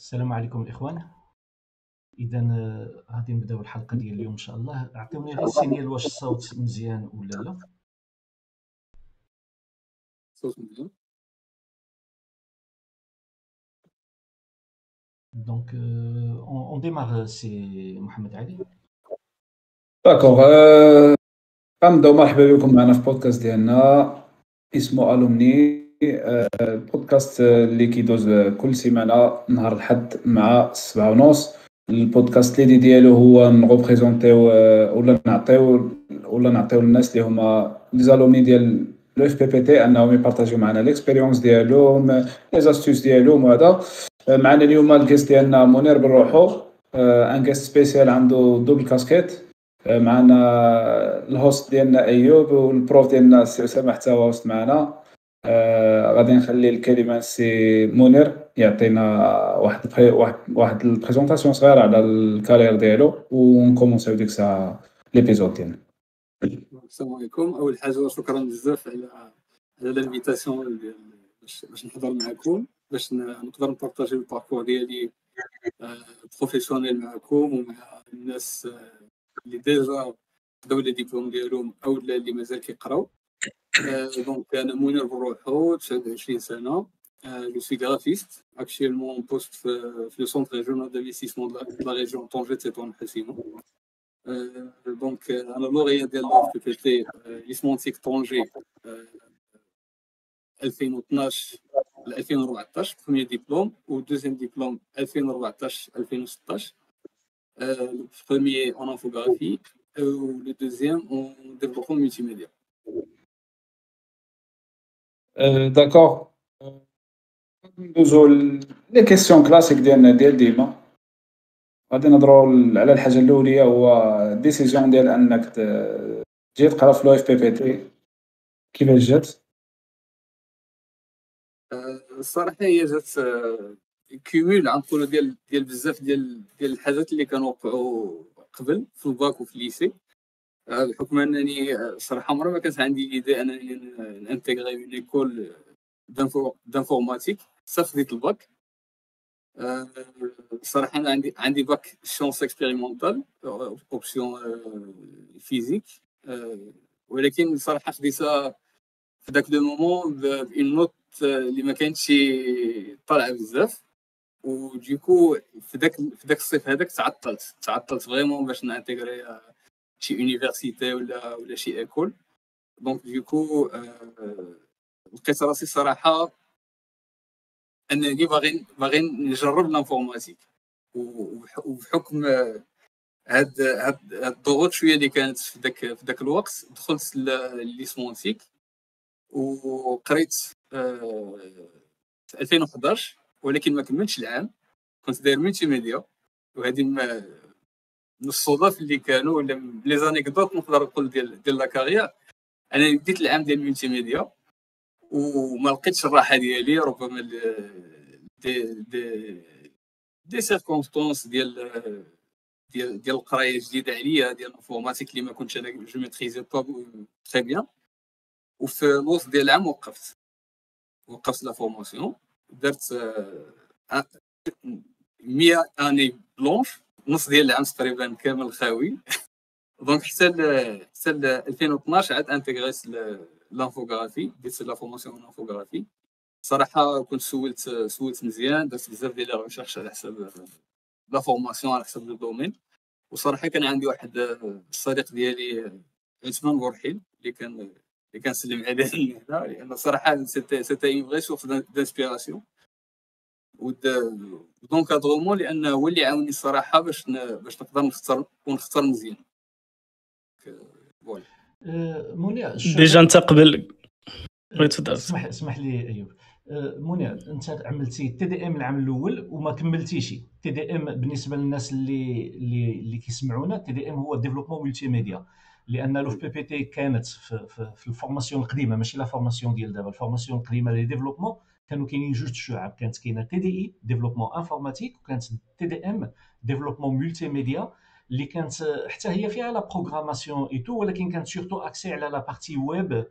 السلام عليكم الاخوان اذا آه، غادي نبداو الحلقة ديال اليوم إن شاء الله. أعطيوني غير ال signal واش الصوت مزيان ولا لا. صوت مزيان. donc on démarre سي محمد علي d'accord غنبداو مرحبا بكم معنا في بودكاست ديالنا. اسمه Alumni البودكاست اللي كيدوز كل سيمانة نهار الحد مع السبعة ونص. البودكاست l'idée ديالو هو نغوبريزونتيو ولا نعطيو ولا نعطيو للناس اللي هما لي زالومني ديال لو إف بي بي تي أنهم يبارطاجيو معنا l'expérience ديالهم les astuces ديالهم وهذا. معنا اليوم ال guest ديالنا منير بروحو un guest spécial عنده double casquette معنا ال host ديالنا أيوب وال prof ديالنا السي أسامة حتى هو host معنا. آه غادي نخلي الكلمة السي منير يعطينا واحد واحد ال présentation صغيرة على ال carrière ديالو ونكومونسيو ديك الساعة l'épisode ديالنا. السلام عليكم. أول حاجة شكرا بزاف على على ال invitation باش نحضر معكم باش نقدر ن partager ال parcours ديالي professionnel معكم ومع الناس اللي déjà خداو les diplômes ديالهم أو اللي مازال كيقراو. donc أنا منير بروحو 29 سنه je suis graphiste actuellement poste في le centre régional d'investissement de la région Tanger Tétouan Al Hoceima donc أنا lauréat ديال l'OFPPT l'ISMONTIC Tanger 2012 ل 2014 premier diplôme و deuxième diplôme 2014 2016 le premier en infographie و le deuxième en développement multimédia. d'accord ندوزو les questions classiques ديالنا ديال ديما. غادي نهضرو على الحاجة الأولية هو décision ديال أنك تجي تقرا في لو اف بي بي تي كيفاش جات؟ الصراحه هي جات cumul غنقولوا ديال ديال بزاف ديال ديال الحاجات اللي كانوا وقعوا قبل في الباك وفي ال lycée. بحكم أنني صراحة عمري ما كانت عندي l'idée أنني ن intégrer une école d'informatique حتى خديت الباك. صراحة أنا عندي عندي bac sciences expérimentales option physique ولكن صراحة خديتها في ذاك le moment ب une note اللي ما كانتش طالعة بزاف. و du coup في ذاك في ذاك الصيف هذاك تعطلت تعطلت vraiment باش ن intégrer شي université ولا ولا شي école donc du coup لقيت راسي صراحة انني باغي باغي نجرب l'informatique وبحكم هاد هاد الضغوط شوية اللي كانت في ذاك في ذاك الوقت دخلت l'ISMONTIC وقريت في 2011 ولكن ما كملتش العام. كنت داير multimédia وهذه من الصدف اللي كانوا ولا les anecdotes نقدر نقول ديال ديال la carrière. أنا بديت العام ديال ال multimédia وما لقيتش الراحة ديالي ربما des des des circonstances ديال ديال ديال القراية جديدة عليا ديال ال informatique اللي ما كنتش أنا je maîtrisais pas très bien وفي الوسط ديال العام وقفت. وقفت la formation درت une année blanche. نص ديال العام تقريبا كامل خاوي. donc حتى حتى 2012 عاد انتيغريت l'infographie ديت la formation l'infographie. صراحة كنت سولت سولت مزيان درت بزاف ديال les recherches على حساب la formation على حساب ال domaine. وصراحة كان عندي واحد الصديق ديالي عثمان بورحيل اللي كان اللي كنسلم عليه هنا لأن صراحة c'était une vraie source d'inspiration و d'encadrement لأن هو اللي عاوني الصراحه باش باش نقدر نختار ونختار مزيان. voilà. منير déjà أنت قبل تفضل. اسمح اسمح لي أيوب. منير أنت عملتي TDM العام الأول وما كملتيش. TDM بالنسبة للناس اللي اللي اللي كيسمعونا TDM هو développement multimédia لأن لو في بي بي تي كانت في, في, في ال formation القديمة ماشي la formation ديال دابا ال formation القديمة les développements كانوا كاينين جوج شعب كانت كاينة TDI développement informatique وكانت TDM développement multimédia اللي كانت حتى هي فيها la programmation et tout ولكن كانت surtout axée على la partie web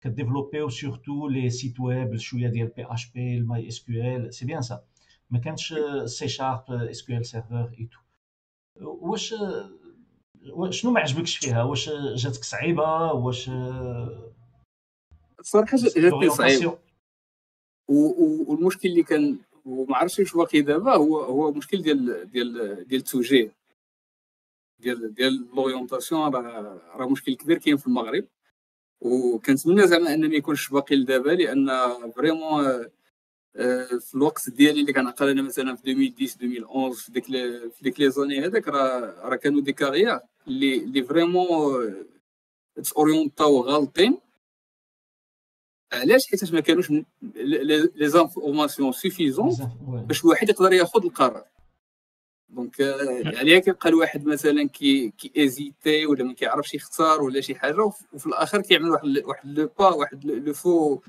كديفلوبيو surtout les sites web شوية ديال بي اش بي الماي اس كيو ال سي بيان سا ما كانش C sharp SQL Server et tout واش شنو ما عجبكش فيها واش جاتك صعيبه واش الصراحه جاتني صعيبه والمشكل اللي كان وما عرفتش واش باقي دابا هو هو مشكل ديال ديال ديال التوجيه ديال ديال l'orientation راه راه مشكل كبير كاين في المغرب. وكنتمنى زعما ان ما يكونش باقي لدابا لأن vraiment آه، في الوقت ديالي اللي كنعقل أنا مثلا في 2010 2011 في ديك في ديك les années هذاك راه راه كانوا des carrières اللي اللي vraiment تاورينتاو غالطين. علاش؟ حيت ما كانوش les informations suffisantes باش الواحد يقدر ياخذ القرار. donc عليها كيبقى الواحد مثلا كي كي hésiter ولا ما كيعرفش يختار ولا شي حاجة وفي الآخر كيعمل واحد واحد le pas واحد le faux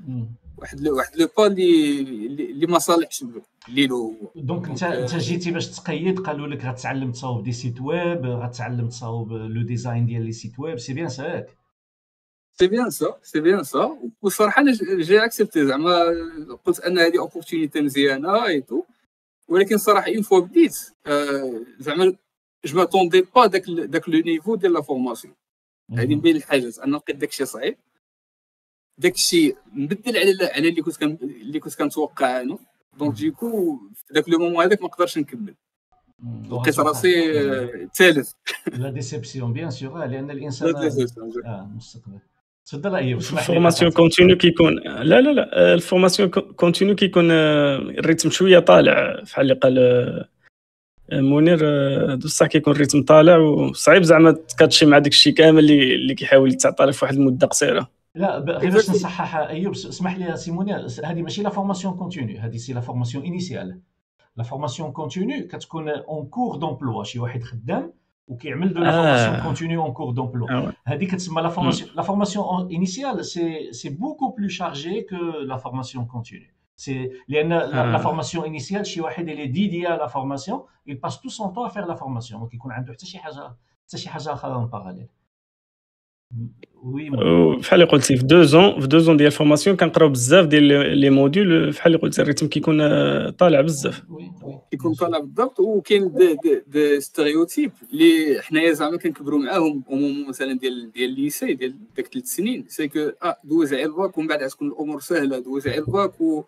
واحد le واحد le pas اللي اللي ما صالحش ليه هو donc انت انت جيتي باش تقيد قالوا لك غتعلم تصاوب des sites web غتعلم تصاوب le design ديال les sites web c'est bien ياك c'est bien ça c'est bien ça والصراحه أنا j'ai accepté زعما قلت أن هذه opportunité مزيانة et tout ولكن صراحة une fois بديت زعما je m'attendais pas داك داك le niveau ديال la formation هذه من بين الحاجات أنا لقيت داك الشيء صعيب. داك الشيء مبدل على على اللي كنت اللي كنت كنتوقع أنا. donc du coup في ذاك le moment هذاك ما نقدرش نكمل. لقيت راسي ثالث la déception bien sûr لأن الإنسان آه مستقبل. تفضل ايوب ال formation continue كيكون لا لا لا. ال formation continue كيكون ال rythme شوية طالع. بحال اللي قال منير بصح كيكون ال rythme طالع. وصعيب زعما تكاتشي مع داك الشيء كامل اللي اللي كيحاول يتعطى لك في واحد المدة قصيرة. لا غير باش نصحح أيوب اسمح لي سي منير هذه ماشي la formation continue هذه c'est la formation initiale la formation continue كتكون en cours d'emploi شي واحد خدام وكيعمل de la formation continue en cours d'emploi هذه كتسمى la formation la formation initiale c'est c'est beaucoup plus chargé que la formation continue c'est لأن la formation initiale شي واحد اللي dédié la formation il passe tout son temps à faire la formation. ما كيكون عنده حتى شي حاجة حتى شي حاجة أخرى en parallèle oui بحال اللي قلتي في deux ans في deux ans ديال ال formation كنقراو بزاف ديال les modules بحال اللي قلتي ال rythme كيكون طالع بزاف. كيكون طالع بالضبط وكاين des stéréotypes اللي حنايا زعما كنكبروا معاهم مثلا ديال ديال ال lycée ديال داك ثلاث سنين. c'est que آه دوز على الباك ومن بعد تكون الأمور سهلة. دوز على الباك و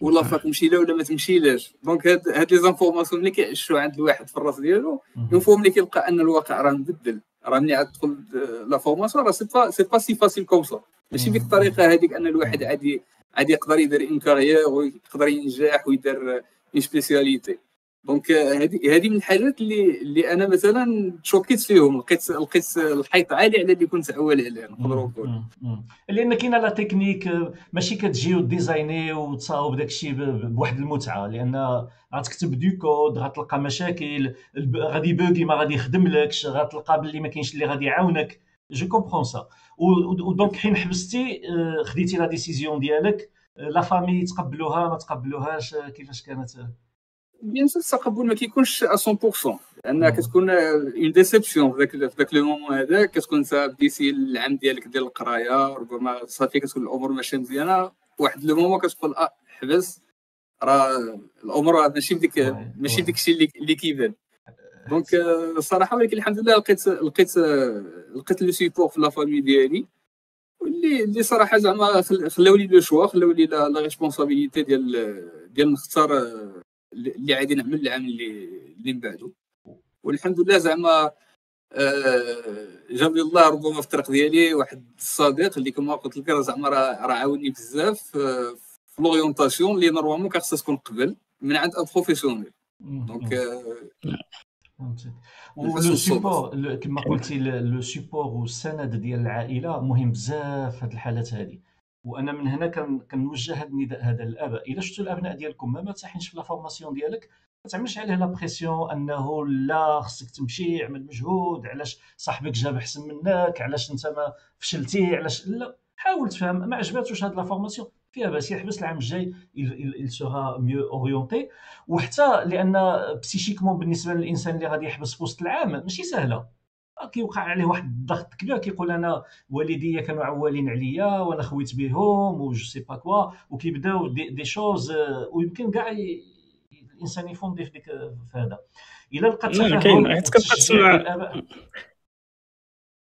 ولا fac تمشي لا ولا ما تمشيلاش donc هاد هاد les informations اللي كيعيشوا عند الواحد في الراس ديالو une fois ملي كيلقى أن الواقع راه مبدل. راه ملي عاد تدخل la formation راه c'est pas c'est pas si facile comme ça ماشي بديك الطريقة هذيك أن الواحد عادي عادي يقدر يدير une carrière ويقدر ينجح ويدير une spécialité donc هذه هذه من الحاجات اللي اللي أنا مثلا تشوكيت فيهم لقيت لقيت الحيط عالي على اللي كنت عوال عليه نقدروا نقول لأن كاينة la technique ماشي كتجي وديزايني وتصاوب داك الشيء بواحد المتعة لأن غتكتب du code غتلقى مشاكل غادي buguer ما غادي يخدم لكش غتلقى باللي ما كاينش اللي غادي يعاونك. je comprends ça و donc حين حبستي خديتي la décision ديالك la famille تقبلوها ما تقبلوهاش كيفاش كانت؟ bien sûr التقبل ما كيكونش 100% لأن كتكون une déception في ذاك le moment هذا كتكون انت بديتي العام ديالك ديال القرايه ربما صافي كتكون الأمور ماشيه مزيانه واحد le moment كتقول آه حبس راه الأمور ماشي بديك ماشي ديك الشيء اللي كيبان donc الصراحه ولكن الحمد لله لقيت لقيت لقيت le support في la famille ديالي اللي اللي صراحة زعما خلاو لي le choix خلاو لي la responsabilité ديال ديال نختار اللي غادي نعمل العام اللي اللي من بعده. والحمد لله زعما آه جاب لي الله ربما في الطريق ديالي واحد الصديق اللي كما قلت لك زعما راه عاوني بزاف آه في l'orientation اللي normalement كان تكون قبل من عند un professionnel donc le support كما قلتي le support والسند ديال العائلة مهم بزاف في هذه الحالات هذه وأنا من هنا كنوجه هذا النداء هذا للاباء إلا شفتوا الأبناء ديالكم ما تساحنش في la formation ديالك ما تعملش عليه la pression أنه لا خصك تمشي اعمل مجهود علاش صاحبك جاب احسن منك علاش أنت ما فشلتي علاش؟ لا حاول تفهم. ما عجباتوش هاد la formation. فيها باس يحبس العام الجاي il sera mieux orienté وحتى لأن psychiquement بالنسبة للإنسان اللي غادي يحبس في وسط العام ماشي سهلة. كيوقع عليه واحد الضغط كبير كيقول أنا والديا كانوا عوالين عليا وأنا خويت بهم و je sais pas quoi وكيبداو des, des choses ويمكن كاع الإنسان يفوندي في ديك في هذا. إلا لقى تفاهم كاين. كتبقى تسمع.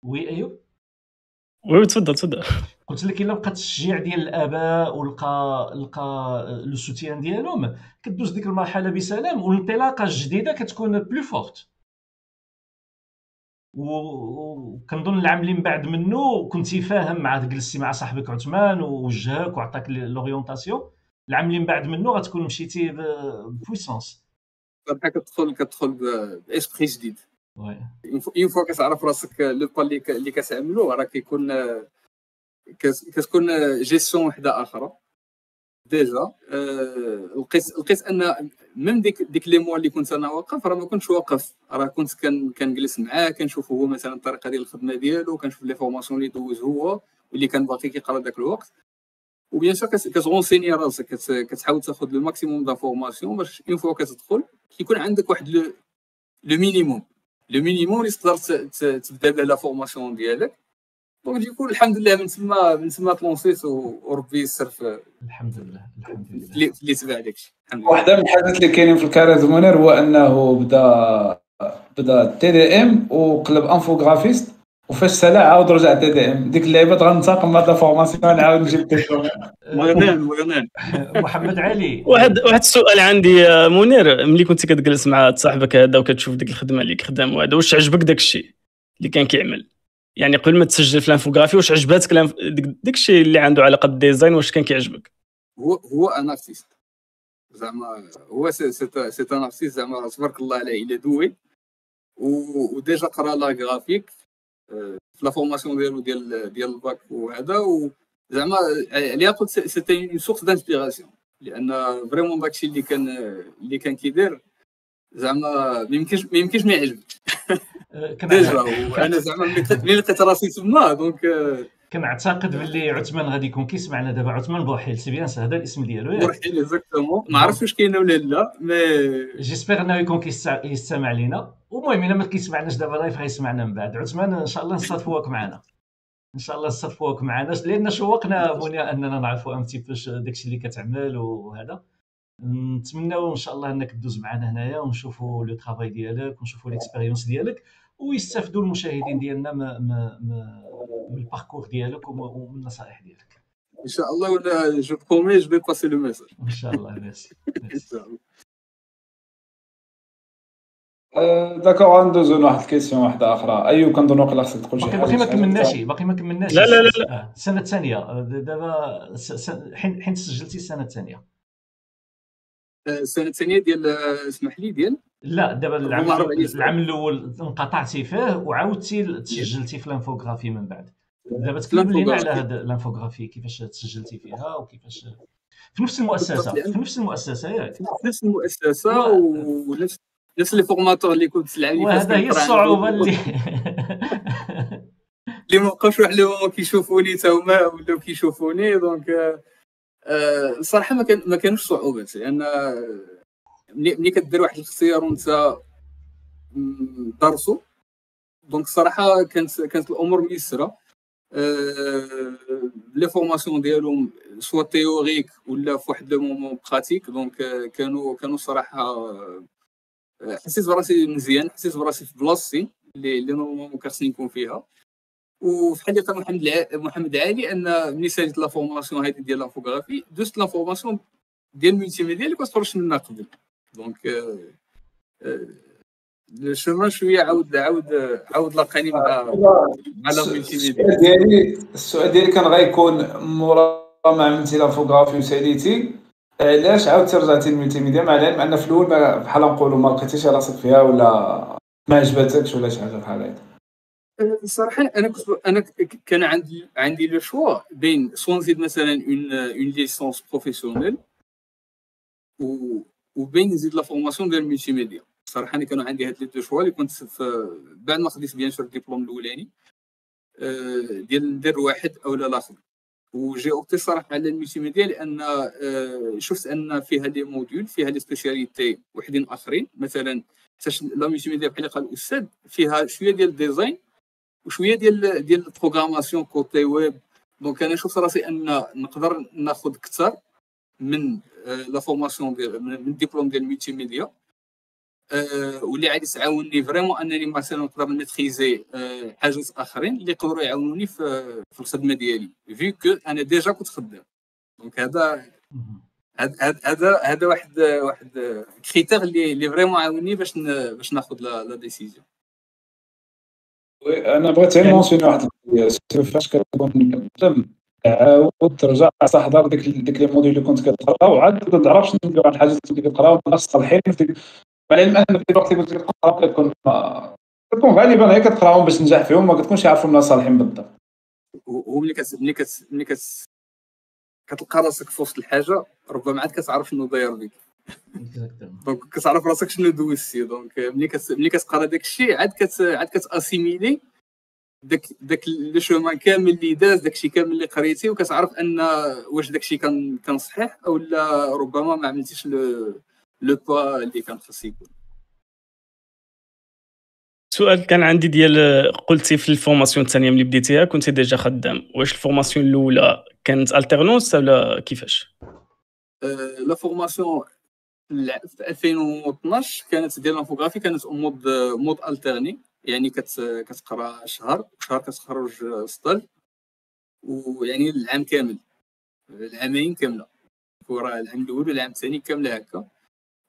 oui ايوب oui تفضل تفضل. قلت لك إلا بقى التشجيع ديال الآباء ولقى لقى le soutien ديالهم كدوز ديك المرحلة بسلام والانطلاقه الجديدة كتكون plus forte وكنظن العام اللي من بعد منه كنتي فاهم مع جلستي مع صاحبك عثمان ووجهك وعطاك l'orientation العام اللي من بعد منه غتكون مشيتي puissance. صراحة كتدخل كتدخل ب esprit جديد. une fois كتعرف راسك le pas اللي كتعملو راه كيكون كتكون جيستيون وحدة أخرى déjà آه، لقيت لقيت أن même ديك ديك les mois اللي كنت أنا واقف راه ما كنتش واقف. راه كنت كنجلس معاه كنشوف هو مثلا الطريقة ديال الخدمة ديالو كنشوف les formations اللي دوز هو واللي كان باقي كيقرا ذاك الوقت. و bien sûr كت renseigner راسك كتحاول تاخذ le maximum d'informations باش une fois كتدخل كيكون عندك واحد le minimum le minimum اللي تقدر تبدا به la formation ديالك donc du coup الحمد لله من تما من تما ت lancer يت وربي يسر في الحمد لله الحمد لله. اللي تبع داكشي واحدة من الحاجات اللي كاينين في ال carrière منير هو أنه بدا بدا TDM وقلب infographiste وفاش سالا عاود رجع TDM. ديك اللعيبة غنتاقم هاد formation نعاود نجيب maintenant محمد علي. واحد واحد السؤال عندي منير ملي كنت كتجلس مع صاحبك هذا وكتشوف ديك الخدمة اللي كخدم وهذا واش عجبك داك الشيء اللي كان كيعمل؟ يعني قبل ما تسجل في ال infographie واش عجباتك داك الشيء اللي عنده علاقة بال design واش كان كيعجبك؟ هو هو un artiste زعما هو c'est c'est un artiste زعما تبارك الله عليه il est doué و déjà قرا la graphique في la formation ديالو ديال ديال الباك وهذا. وزعما عليها قلت c'était une source d'inspiration لأن vraiment داكشي اللي كان اللي كان كيدير زعما ما يمكنش ما يمكنش ما يعجبكش. déjà وأنا زعما ملي لقيت راسي تما donc كنعتقد باللي عثمان غادي يكون كيسمعنا دابا. عثمان بوحيل c'est bien هذا الاسم ديالو ياك. بوحيل exactement ما عرفتش واش كاينة ولا لا mais j'espère إنه يكون كيستمع لينا. المهم إلا ما كيسمعناش دابا live غيسمعنا من بعد. عثمان إن شاء الله نصادفوك معنا. إن شاء الله نصادفوك معنا. لأن شوقنا منيا أننا نعرفوا ام تي باش داكشي اللي كتعمل وهذا. نتمناو إن شاء الله إنك تدوز معنا هنايا ونشوفوا le travail ديالك ونشوفوا l'expérience ديالك. ويستافدوا المشاهدين ديالنا من ال parcours ديالك ومن النصائح ديالك. إن شاء الله voilà je promets je passe le message إن شاء الله ميرسي إن شاء الله. d'accord غندوزو لواحد ال question واحدة أخرى. أيوب كنظن واقيلا خصك تقول شي حاجة باقي ما كملناش باقي ما كملناش. لا لا لا لا. السنة الثانية دابا حين سجلتي السنة الثانية. السنة الثانية ديال اسمح لي ديال؟ لا دابا العام العام الأول انقطعتي فيه وعاودتي تسجلتي في ال infographie من بعد. دابا تكلم لينا على هذا ال infographie كيفاش تسجلتي فيها وكيفاش في نفس المؤسسة في نفس المؤسسة ياك. في نفس المؤسسة ونفس نفس لي فورماتور اللي كنت تلعب وهذا هي الصعوبة اللي اللي ما بقاوش واحد لو كيشوفوني تا هما ولاو كيشوفوني دونك الصراحه ما كان ما كانوش صعوبات لأن ملي كدير واحد الاختيار وانت درسو دونك الصراحة كانت كانت الأمور ميسرة. لي فورماسيون ديالهم soit théorique ولا في واحد le moment pratique. donc كانوا كانوا صراحة حسيت براسي مزيان حسيت براسي في بلاصتي اللي اللي normalement خصني نكون فيها. وفي حقيقه محمد محمد علي أن ملي ساليت la formation هذه ديال l'infographie دوزت la formation ديال ال multimédia اللي كنت خرجت منها قبل. donc le chemin شوية عاود عاود عاود لاقاني مع مع la média ديالي السؤال ديالي كان غيكون مورا ما عملتي l'infographie وساليتي علاش عاودتي رجعتي لل multimédia مع العلم أن في الأول بحال نقولوا ما لقيتيش راسك فيها ولا ما عجبتكش ولا شي حاجة بحال هكا الصراحه أنا كنت أنا كان عندي عندي le choix بين soit نزيد مثلا une une licence professionnelle و وبين نزيد la formation ديال ال multimédia. الصراحه أنا كانوا عندي هاد les deux choix اللي كنت بعد ما خديت bien sûr الدبلوم الأولاني ديال ندير واحد أو لا الآخر و j'ai opté صراحة على ال multimédia لأن شفت أن فيها les modules فيها les spécialités وحدين آخرين. مثلا la multimédia بحال قال الأستاذ فيها شوية ديال ال design وشوية ديال ديال ال programmation côté web. donc أنا شفت راسي أن نقدر ناخذ أكثر من la formation ديال من الدبلوم ديال ال multimédia واللي عادي تعاونني vraiment أنني مثلا نقدر ن maîtriser حاجات آخرين اللي يقدروا يعاونوني في الخدمة ديالي. vu que أنا déjà كنت خدام. donc هذا هذا هذا واحد واحد critère اللي اللي vraiment عاوني باش باش ناخذ la décision أنا بغيت غير mentionner واحد فاش كتكون كتخدم عاود ترجع تحضر ديك ديك les modules اللي كنت كتقرا وعاد تبدا تعرف شنو ديك الحاجات اللي كتقرا صالحين في مع العلم ان في الوقت اللي كنت كتقرا كتكون كتكون غالبا هي كتقراهم باش تنجح فيهم ما كتكونش عارفهم لا صالحين بالضبط. وملي كت ملي كت ملي كت كتلقى راسك في وسط الحاجة ربما عاد كتعرف شنو داير بك donc كتعرف راسك شنو دوزتي donc ملي كت ملي كتقرا داك الشيء عاد كت عاد كت assimiler داك داك le chemin كامل اللي داز داك الشيء كامل اللي قريتي وكتعرف أن واش داك الشيء كان كان صحيح أو لا ربما ما عملتيش le le pas اللي كان خاص يكون. سؤال كان عندي ديال قلتي في ال formation الثانية ملي بديتيها كنتي déjà خدام. واش ال formation الأولى كانت alternance ولا كيفاش؟ la formation في 2012 كانت ديال l'infographie كانت mode mode alterné. يعني كت كتقرا شهر شهر كتخرج stage ويعني العام كامل العامين كاملة. وراه العام الأول والعام الثاني كاملة هكا.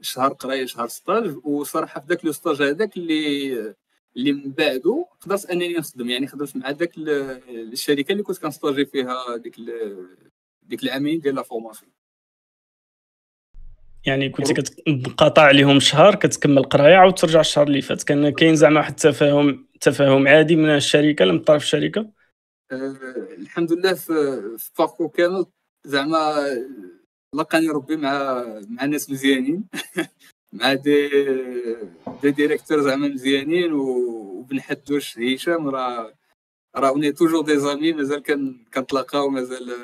شهر قرايه شهر stage وصراحة في ذاك le stage هذاك اللي اللي من بعدو قدرت أنني نخدم. يعني خدمت مع ذاك الشركة اللي كنت كنستاجي فيها ديك ديك العامين ديال la formation. يعني كنت كتنقطع عليهم شهر كتكمل قراية عاود ترجع الشهر اللي فات. كان كاين زعما واحد التفاهم تفاهم عادي من الشركة من طرف الشركة. أه الحمد لله في parcours كامل. زعما لقاني ربي مع مع ناس مزيانين. مع des des directeurs زعما مزيانين وبن حدوش هشام. راه راه on est toujours des amis مازال كنتلاقاو مازال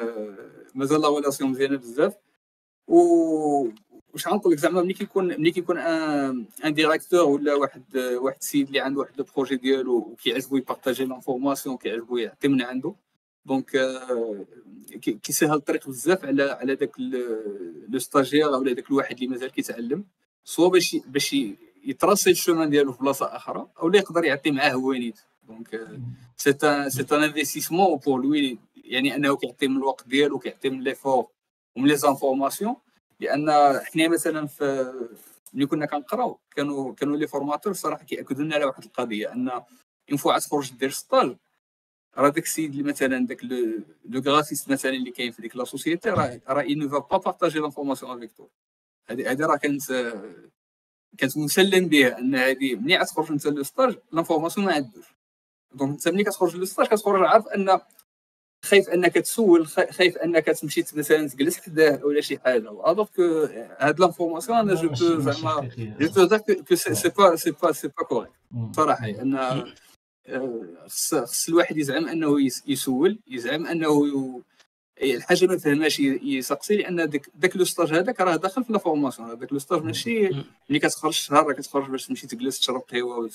مازال لا مزيانة بزاف. و واش غنقول لك زعما ملي كيكون ملي كيكون un directeur ولا واحد واحد السيد اللي عنده واحد ال projet ديالو وكيعجبو يبارطاجي l'information كيعجبو يعطي من عنده donc كيسهل الطريق بزاف على على داك le stagiaire ولا داك الواحد اللي مازال كيتعلم. soit باش باش يتراسي ال chemin ديالو في بلاصة أخرى أو لا يقدر يعطي معاه هوانيت donc c'est un c'est un investissement pour lui يعني أنه كيعطي من الوقت ديالو كيعطي من l'effort ومن les informations لأن حنا مثلا في ملي كنا كنقراو كانوا كانوا les formateurs صراحة كيأكدوا لنا على واحد القضية أن une fois تخرج دير stage راه داك السيد اللي مثلا داك le graphiste مثلا اللي كاين في ديك la société راه راه il ne va pas partager l'information avec tous هذه هذه راه كانت كانت مسلم بها أن هذه ملي غتخرج انت le stage l'information ما عندوش donc انت ملي كتخرج le stage كتخرج عارف أن خايف انك تسول خايف انك تمشي مثلا تجلس حداه ولا شي حاجة. alors que هاد l'information أنا je peux زعما je peux dire que c'est pas c'est pas c'est pas correct صراحة ان خص الواحد يزعم أنه يسول يزعم أنه الحاجة ما فهمهاش يسقسي لأن داك داك le stage هذاك راه داخل في la formation هذاك le stage ماشي ملي كتخرج شهر راه كتخرج باش تمشي تجلس تشرب قهوة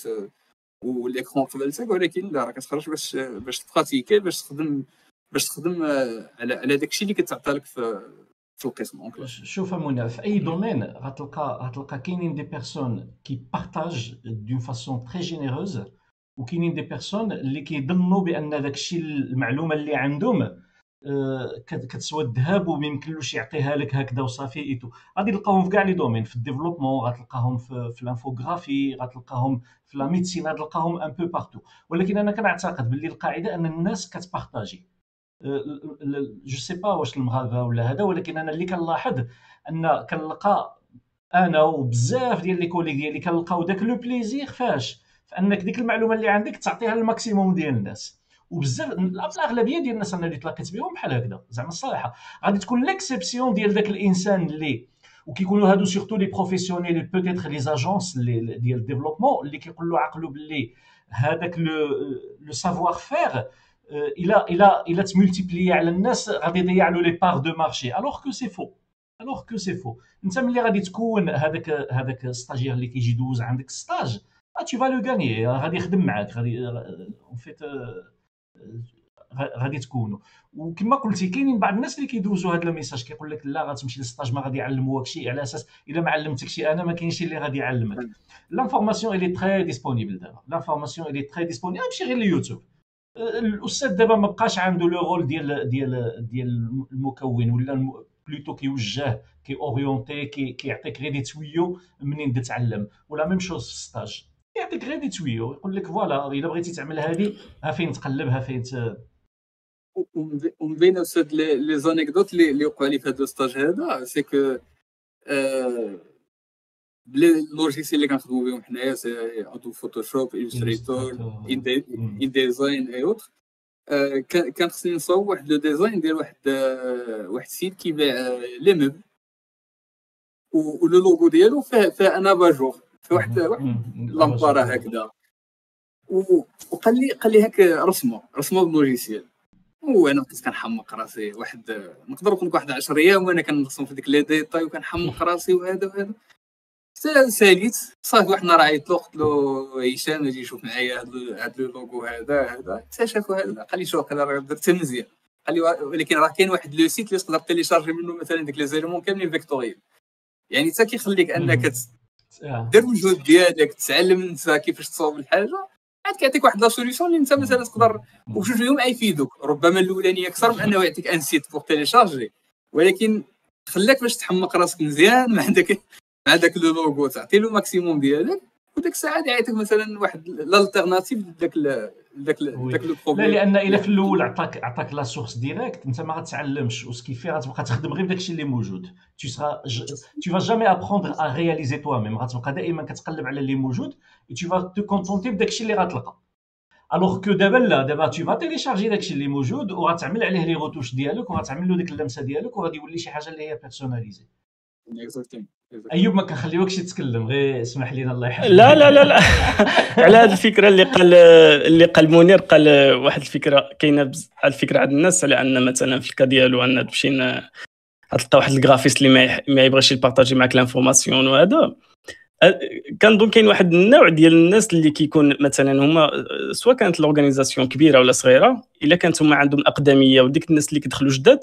و l'écran قبالتك ولكن لا راه كتخرج باش باش تبراتيكي باش تخدم باش تخدم على على داك الشيء اللي كتعطى لك في في القسم شوف منى في أي domaine غتلقى غتلقى كاينين des personnes qui partagent d'une façon très généreuse وكاينين des personnes اللي كيظنوا بأن داك الشيء المعلومة اللي عندهم كتسوى الذهب وما يمكنلوش يعطيها لك هكذا وصافي et tout غادي تلقاهم في كاع les domaines في ال développement غتلقاهم في, في ال infographie غتلقاهم في la médecine غتلقاهم un peu partout ولكن أنا كنعتقد باللي القاعدة أن الناس كتبارطاجي je sais pas واش المغاربة ولا هذا ولكن أنا اللي كنلاحظ أن كنلقى أنا وبزاف ديال les collègues ديالي كنلقاو داك le plaisir فاش فأنك ديك المعلومة اللي عندك تعطيها لل maximum ديال الناس. وبزاف الأغلبية ديال الناس أنا اللي تلاقيت بهم بحال هكذا زعما الصراحة. غادي تكون l'exception ديال ذاك الإنسان اللي وكيكونوا هادو surtout les professionnels peut-être les agences ديال ال développement اللي كيقول له عقلو باللي هذاك le savoir-faire إلى إلى إلى تمولتيبلي على الناس غادي يضيع له les parts de marché alors que c'est faux alors que c'est faux انت ملي غادي تكون هذاك هذاك stagiaire اللي كيجي دوز عندك stage tu vas le gagner. غادي يخدم معاك غادي en fait غادي تكونوا وكما قلتي كاينين بعض الناس اللي كيدوزوا هذا ال message كيقول لك لا غتمشي لل stage ما غادي يعلموك شيء على أساس الا ما علمتكش أنا ما كاينش اللي غادي يعلمك l'information elle est très disponible دابا l'information elle est très disponible امشي غير اليوتيوب الأستاذ دابا ما بقاش عنده le rôle ديال ديال ديال المكون ولا plutôt كيوجه كي اورينتي كي كيعطيك غير دي تويو منين تتعلم. و la même chose في ال stage يعطيك غير دي تويو يقول لك voilà إلا بغيتي تعمل هذه ها فين تقلب ها فين ومن بين les anecdotes اللي وقعوا لي في هذا ال stage هذا c'est que بلي les logiciels اللي كنخدمو بهم حنايا Adobe Photoshop Illustrator InDesign et autres كان خصني نصاوب واحد le design ديال واحد واحد ال site كيبيع les meubles و le logo ديالو فيه فيه un abat-jour في واحد lampadaire هكذا. وقال لي قال لي هاك رسمه رسمه بال logiciel وأنا كنت كنحمق راسي. واحد نقدر نقول لك واحد 10 أيام وأنا كنرسم في ديك les détails وكنحمق راسي وهذا وهذا. ساليت صافي واحد النهار عيطت له قلت له هشام أجي شوف معايا هاد اللوغو هذا هذا. اكتشف هذا قال لي شوف أنا درت مزيان. قال لي ولكن راه كاين واحد le site اللي تقدر تيليشارجي منه مثلا ديك les éléments كاملين vectoriels. يعني حتى كيخليك أنك دير المجهود ديالك تعلم أنت كيفاش تصاوب الحاجة عاد كيعطيك واحد la solution اللي أنت مثلا تقدر وجوج فيهم يفيدوك ربما الأولانية أكثر من أنه يعطيك un site pour télécharger ولكن خلاك باش تحمق راسك مزيان مع داك مع داك le logo تعطي له maximum ديالك وديك الساعة يعطيك مثلا واحد l'alternative داك داك داك لو بروبليم لا لأن إلا في الأول عطاك عطاك la source directe أنت ما غتعلمش و ce qui fait غتبقى تخدم غير بداك الشيء اللي موجود. Tu seras tu vas jamais apprendre à réaliser toi-même. غتبقى دائما كتقلب على اللي موجود tu vas te contenter بداك الشيء اللي غتلقى. alors que دابا لا دابا tu vas télécharger داكشي اللي موجود وغتعمل عليه les retouches ديالك وغتعمل له ديك اللمسة ديالك وغادي يولي شي حاجة اللي هي personnalisée أيوب ما كنخليوكش تتكلم غير اسمح لينا الله يحفظك. لا لا لا لا. على هذه الفكرة اللي قال اللي قال منير قال واحد الفكرة كاينة الفكرة عند الناس على أن مثلا في ال cas ديالو أن تمشي تلقى واحد ال graphiste اللي ما يبغيش ي partager معك l'information وهذا. كنظن كاين واحد النوع ديال الناس اللي كيكون مثلا هما سواء كانت l'organisation كبيرة ولا صغيرة إلا كانت هما عندهم أقدمية وديك الناس اللي كيدخلوا جداد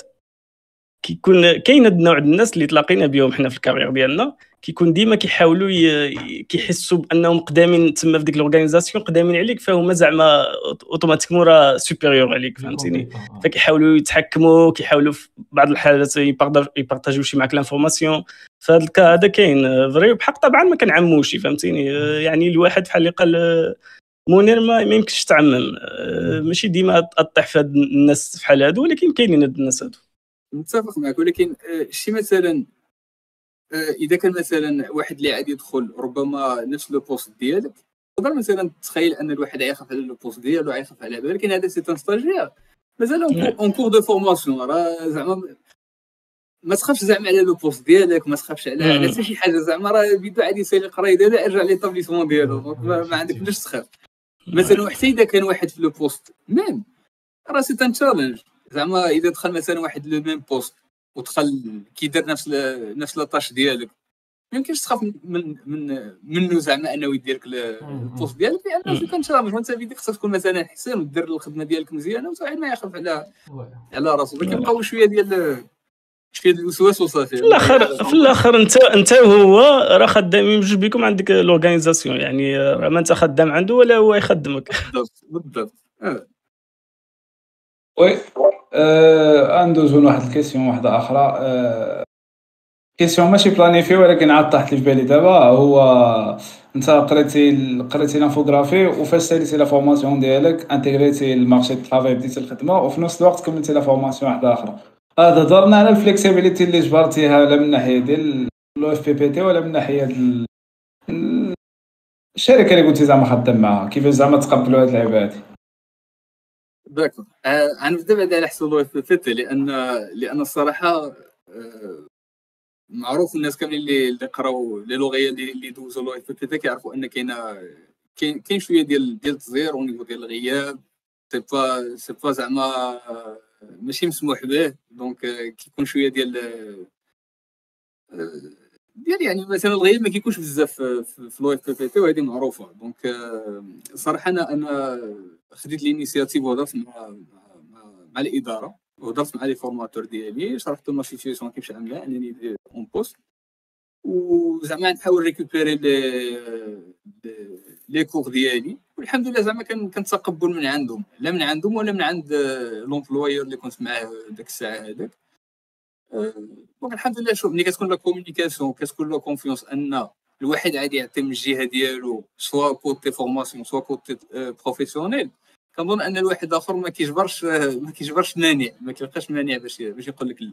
كيكون كاين هاد النوع الناس اللي تلاقينا بهم حنا في ال carrière ديالنا كيكون ديما كيحاولوا كيحسوا بأنهم قدامين تما في ديك l'organisation قدامين عليك فهما زعما automatiquement راه supérieur عليك فهمتيني؟ فكيحاولوا يتحكموا كيحاولوا في بعض الحالات يبارطاجيو شي معك l'information فهاد ال cas هذا كاين vrai بحق طبعا ما كنعموش فهمتيني؟ يعني الواحد بحال اللي قال منير ما, يمكنش تعمم ماشي ديما طيح في هاد الناس بحال هادو ولكن كاينين هاد الناس هادو. متفق معك ولكن آه، شي مثلا آه، إذا كان مثلا واحد اللي عاد يدخل ربما نفس le poste ديالك تقدر مثلا تخيل أن الواحد يخاف على le poste ديالو يخاف على هذا ولكن هذا c'est un stagiaire مازال en cours de formation راه زعما ما تخافش زعما على le poste ديالك ما تخافش على على حتى شي حاجة زعما راه بيدو عادي يسالي القرايه ديالو يرجع l'établissement ديالو ما عندك علاش تخاف. مثلا حتى إذا كان واحد في le poste même راه c'est un challenge زعما اذا دخل مثلا واحد le même poste ودخل كيدير نفس نفس la tâche ديالك ما يمكنش تخاف من من منه زعما انه يدير لك ال poste ديالك لأنه كان شرامج وانت بيديك خصك تكون مثلا حسين ودير الخدمة ديالك مزيانه وواحد ما يخاف على على راسو كيبقاو شوية ديال شوية ديال الوسواس وصافي. في الآخر في الآخر انت انت وهو راه خدامين بجوج بكم عندك l'organisation يعني ما انت خدام عنده ولا هو يخدمك. بالضبط بالضبط. آه. oui. ندوزو لواحد ال question واحدة أخرى. أه question ماشي planifiée ولكن عاد طاحت لي في بالي دابا. هو انت قريتي قريتي l'infographie وفاش ساليتي la formation ديالك انتيغريتي ال marché de travail بديتي الخدمة وفي نفس الوقت كملتي la formation واحدة أخرى. هذا هضرنا على ال flexibilité اللي جبرتيها لا من ناحية ديال لو اف بي بي تي ولا من ناحية ديال الشركة اللي كنتي زعما خدام معاها. كيفاش زعما تقبلوا هاد اللعبه هادي؟ d'accord. غنبدا بعد على OFPPT لأن لأن الصراحة آه، معروف الناس كاملين اللي اللي قراو لي لوغيا اللي دوزو l'OFPPT كيعرفوا ان كاين كاين شوية ديال ديال التزير au niveau ديال الغياب. c'est pas c'est pas زعما ماشي مسموح به. donc كيكون شوية ديال ديال يعني مثلا الغياب ما كيكونش بزاف في l'OFPPT وهذه معروفة. donc صراحة أنا أنا خديت l'initiative وهضرت مع مع الإدارة وهضرت مع les formateurs ديالي شرحت لهم ال situation كيفاش عامله انني en poste وزعما نحاول récupérer les les cours ديالي. والحمد لله زعما كان كان تقبل من عندهم. لا من عندهم ولا من عند l'employeur اللي كنت معاه ديك الساعة هذاك. donc الحمد لله شوف ملي كتكون la communication كتكون la confiance أن الواحد عادي يعطي من الجهه ديالو soit côté formation soit côté professionnel. كنظن أن الواحد آخر ما كيجبرش ما كيجبرش مانع ما كيبقاش مانع باش باش يقول لك لا.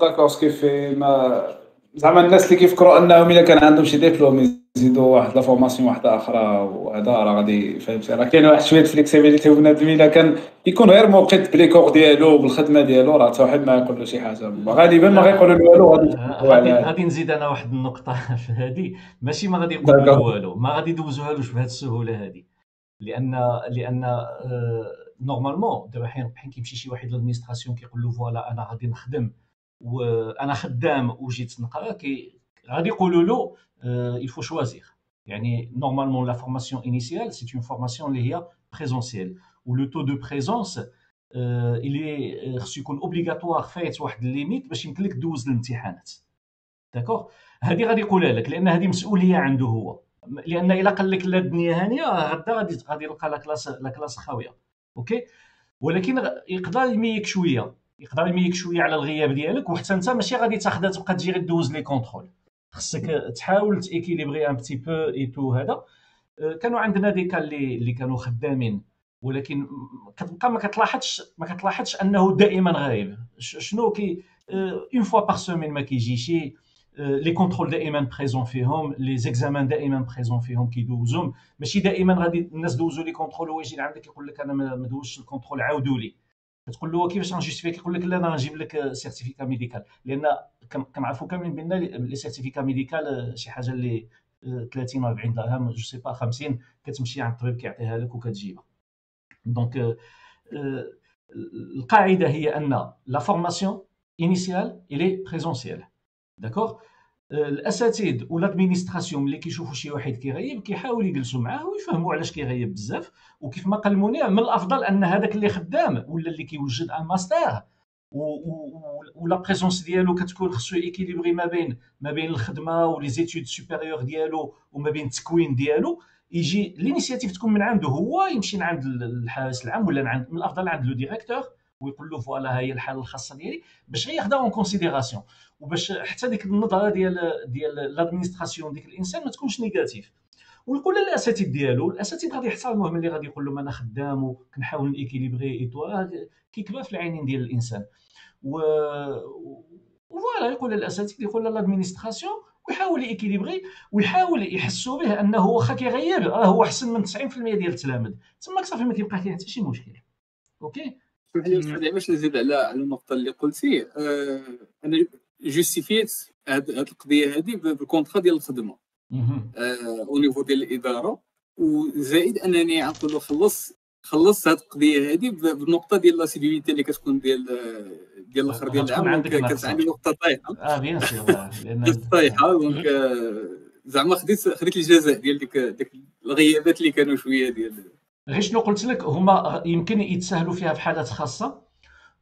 d'accord ce qui fait ما زعما الناس اللي كيفكروا أنهم الا كان عندهم شي ديبلوم يزيدوا واحد la formation واحدة أخرى وهذا راه غادي فهمتي راه كاين واحد شوية flexibilité بنادم إلا كان يكون غير موقت ب les cours ديالو بالخدمة ديالو راه حتى واحد ما يقول له شي حاجة. غالبا ما غيقولوا له والو غادي غادي نزيد أنا واحد النقطة في هذه ماشي ما غادي يقولوا له والو ما غادي يدوزوها له بهذه السهولة هذه لأن لأن normalement دابا حين حين كيمشي شي واحد l'administration كيقول له voilà أنا غادي نخدم وأنا خدام وجيت نقرأ كي غادي يقولوا له il faut choisir. يعني normalement la formation initiale c'est une formation اللي هي présentielle. Où le taux de présence euh, il est خصو يكون obligatoire فايت واحد ال limite باش يمكن لك دوز الامتحانات d'accord هذه غادي يقولها لك لأن هذه مسؤوليه عنده هو لأن الا قال لك لا الدنيا هانيه غدا غادي غادي يلقى la classe la classe خاويه OK ولكن يقدر يميك شوية يقدر يميك شوية على الغياب ديالك وحتى انت ماشي غادي تاخذها تبقى تجي غير دوز les contrôles خصك تحاول ت équilibrer un petit peu et tout هذا. كانوا عندنا des cas اللي اللي كانوا خدامين ولكن كتبقى ما كتلاحظش ما كتلاحظش أنه دائما غايب شنو كي une fois par semaine ما كيجيش les contrôles دائما présent فيهم les examens دائما présent فيهم كيدوزهم. ماشي دائما غادي الناس دوزوا les contrôles هو يجي لعندك يقول لك أنا ما دوزتش ال contrôle عاودوا لي كتقول له كيفاش غن justifier كيقول لك لا أنا غنجيب لك certificat médical لأن كنعرفوا كاملين بأن les certificats médicaux شي حاجة اللي 30 و 40 درهم je sais pas 50 كتمشي عند الطبيب كيعطيها لك وكتجيبها. donc القاعدة هي أن la formation initiale elle est présentielle d'accord الاساتذه وال administration ملي كيشوفوا شي واحد كيغيب كيحاولوا يجلسوا معاه ويفهموا علاش كيغيب بزاف وكيف ما قال منير من الأفضل أن هذاك اللي خدام ولا اللي كيوجد أن ماستر ولا présence ديالو كتكون خصو équilibré ما بين ما بين الخدمة و les études supérieures ديالو وما بين التكوين ديالو يجي l'initiative تكون من عنده هو يمشي عند الحارس العام ولا عند من الأفضل عند le directeur ويقول له voilà هي الحالة الخاصة ديالي باش غير ياخذها en considération وباش حتى ديك النظرة ديال ديال l'administration ديك الإنسان ما تكونش négative ويقول للاساتذه ديالو الاساتذه غادي يحترموه ملي غادي يقول لهم أنا خدام وكنحاول ن équilibrer et tout كيكبر في العينين ديال الإنسان. و voilà يقول للاساتذه يقول l'administration ويحاول ي équilibrer ويحاول يحسوا به أنه واخا كيغيب راه هو أحسن من 90% ديال التلاميذ تما صافي ما كيبقى فيه حتى شي مشكل. OK باش نزيد على على النقطة اللي قلتي آه أنا justifiَيت هذه القضية هذه بال contrat ديال الخدمة. au niveau ديال الإدارة. وزائد أنني له خلص خلص هذه القضية هذه بالنقطه ديال l'assiduité اللي كتكون ديال ديال الآخر ديال العام كانت عندي نقطة طايحة. آه bien sûr طايحة donc زعما خديت خديت الجزاء ديال ديك الغيابات اللي كانوا شوية ديال غير شنو قلت لك هما يمكن يتساهلوا فيها في حالات خاصة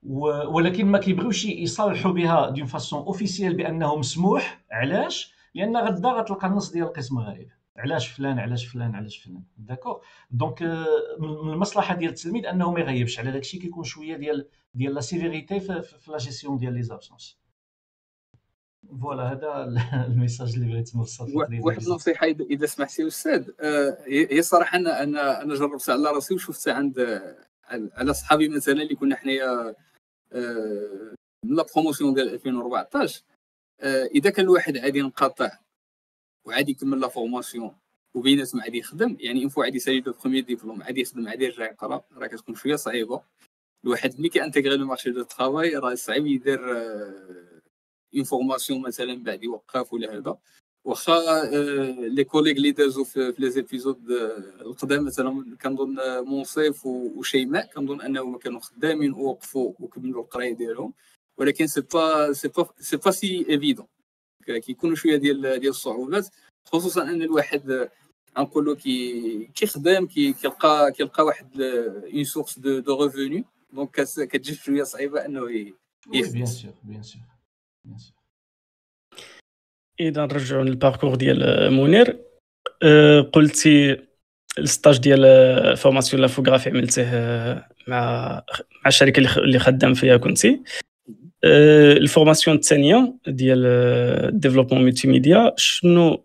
ولكن ما كيبغيوش يصالحوا بها d'une façon officielle بأنه مسموح. علاش؟ لأن غدا غتلقى النص ديال القسم غايب علاش فلان؟ علاش فلان؟ علاش فلان؟ d'accord donc من المصلحة ديال التلميذ أنه ما يغيبش على داكشي كيكون شوية ديال ديال la sévérité في la gestion ديال les absences voilà هذا ال message اللي بغيت نوصل واحد النصيحه إذا سمحتي أستاذ. هي الصراحه أنا أنا أنا جربتها على راسي وشفتها عند على صحابي مثلا اللي كنا حنايا من la promotion ديال 2014 إذا كان الواحد عادي ينقطع وعادي يكمل la formation وبيناتهم عادي يخدم يعني une fois عادي يسالي de premier diplôme عادي يخدم عادي يرجع يقرا راه كتكون شوية صعيبة. الواحد ملي كي intégrer le marché de travail راه صعيب يدير une formation مثلا بعد يوقف ولا هذا. واخا les collègues اللي دازو في les épisodes القدام مثلا كنظن منصف وشيماء. كنظن أنهم كانوا خدامين ووقفوا وكملوا القراية ديالهم. ولكن c'est pas c'est pas c'est pas c'est évident كيكونوا شوية ديال ديال الصعوبات. خصوصا أن الواحد نقولوا كي كيخدم كي كيلقى كيلقى واحد une source de de revenus donc كتجي شوية صعيبة أنه sûr bien sûr bien sûr اذا نرجعوا لل parcours ديال منير قلتي ال stage ديال formation l'infographie عملته مع مع الشركة اللي خدام فيها كنتي ال formation الثانية ديال développement multimédia شنو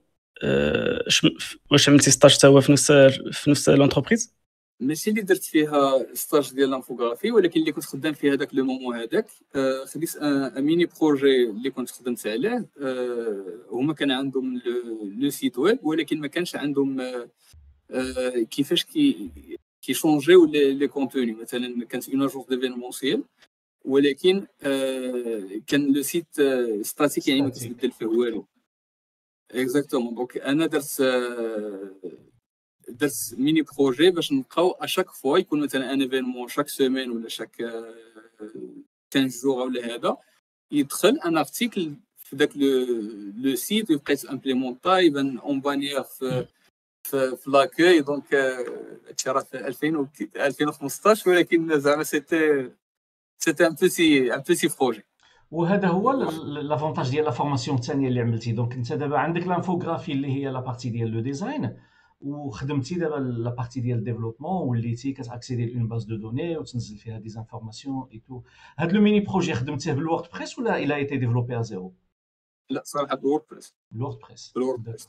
واش عملتي stage حتى هو في نفس في نفس l'entreprise ماشي اللي درت فيها stage ديال l'infographie ولكن اللي كنت خدام فيه هذاك le moment هذاك آه خديت mini projet اللي كنت خدمت عليه آه هما كان عندهم le site web ولكن ما كانش عندهم آه كيفاش كي كي changer و les contenus مثلا كانت une agence d'événementiel ولكن كان le site statique يعني ما كتبدل فيه والو. exactement donc أنا درت درت mini projet باش نبقاو à chaque fois يكون مثلا un événement chaque semaine ولا chaque 15 jours ولا هذا يدخل un article في ذاك le site ويبقى يتامبليمونطا يبان une bannière في في, في donc هادشي راه في 2015 ولكن زعما c'était c'était un petit un petit projet وهذا هو l'avantage ديال la formation الثانية اللي عملتي. donc أنت دابا عندك l'infographie اللي هي la partie ديال le design وخدمتي دابا la partie ديال ال développement وليتي كت accéder l'une base de données وتنزل فيها des informations et tout هاد le mini projet خدمتيه بال WordPress ولا إلى était développé à zéro لا صراحة بال WordPress بال WordPress بال WordPress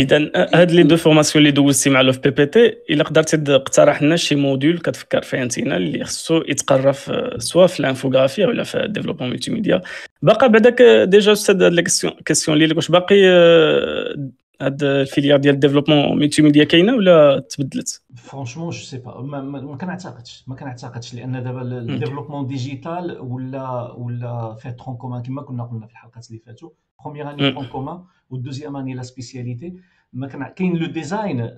إذا هاد les deux formations اللي دوزتي مع l'OFPPT إلا قدرتي تقترح لنا شي module كتفكر فيه أنت اللي خصو يتقرا soit في ال infographie ولا في ال développement multimédia باقا بعداك déjà أستاذ هاد ال question اللي واش باقي هاد ال filière ديال ال développement multimédia كاينة ولا تبدلت؟ franchement je sais pas ما, ما كنعتقدش. ما كنعتقدش لأن دابا ال développement digital ولا ولا فيه tronc commun كما كنا قلنا في الحلقات اللي فاتوا. première année tronc commun وال deuxième année la spécialité ما كان كاين le design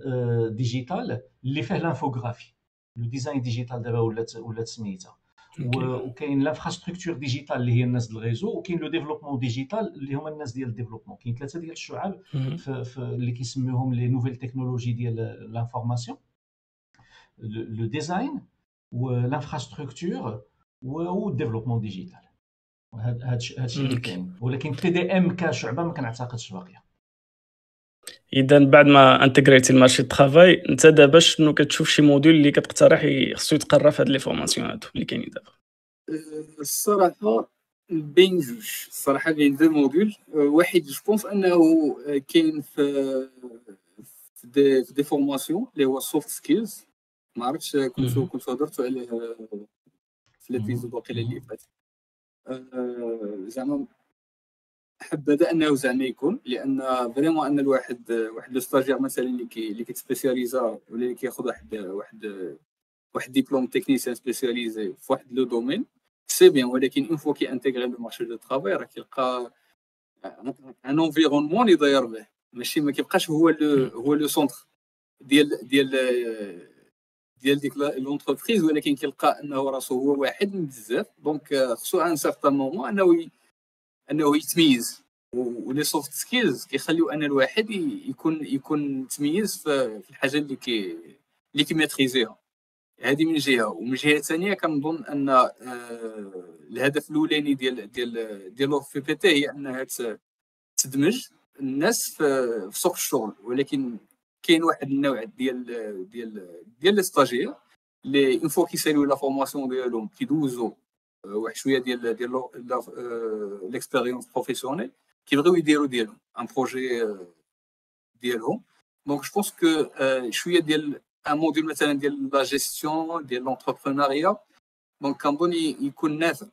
digital اللي فيه l'infographie le design digital دابا ولات ولات سميتها. وكاين l'infrastructure digitale اللي هي الناس ديال ال réseau وكاين le développement digital اللي هما الناس ديال ال développement. كاين ثلاثة ديال الشعاب في, في اللي كيسميوهم les nouvelles technologies ديال l'information le design وال infrastructure وال développement digital هذا الشيء اللي كاين. ولكن TDM كشعبة ما كنعتقدش باقية. اذا بعد ما انتغريتي ال marché travail انت دابا شنو كتشوف شي module اللي كتقترح خصو يتقرا في هاد les formations هادو اللي كاينين دابا؟ الصراحة بين جوج الصراحة بين deux modules. واحد je pense أنه كاين في في des, في des formations اللي هو soft skills ما عرفتش كنت كنت هضرتوا عليه في l'épisode واقيلا اللي فات زعما حبذا انه زعما يكون لأن vraiment أن الواحد واحد le stagiaire مثلا اللي كي اللي كيتسبيسياليزا ولا اللي كياخذ واحد واحد واحد diplôme technicien spécialisé في واحد le domaine c'est bien ولكن une fois كي intégrer le marché de travail راه كيلقى un environnement اللي داير به ماشي ما كيبقاش هو لو هو le centre ديال ديال ديال ديك l'entreprise ولكن كيلقى أنه راسو هو واحد من بزاف. donc خصو un certain moment أنه أنه يتميز. و les soft skills كيخليو أن الواحد يكون يكون متميز في الحاجة اللي كي اللي كيميتريزيها هذه من جهة. ومن جهة ثانية كنظن أن آه الهدف الأولاني ديال ديال ديال OFPPT هي أنها تدمج الناس في, سوق الشغل. ولكن كاين واحد النوع ديال ديال ديال les stagiaires اللي une fois كيساليو la formation ديالهم كيدوزو واحد شوية ديال ديال l'expérience professionnelle كيبغيو يديروا ديالهم un projet ديالهم donc je pense que شوية ديال un module مثلا ديال لا جيستيون ديال l'entrepreneuriat donc كنظن يكون نافع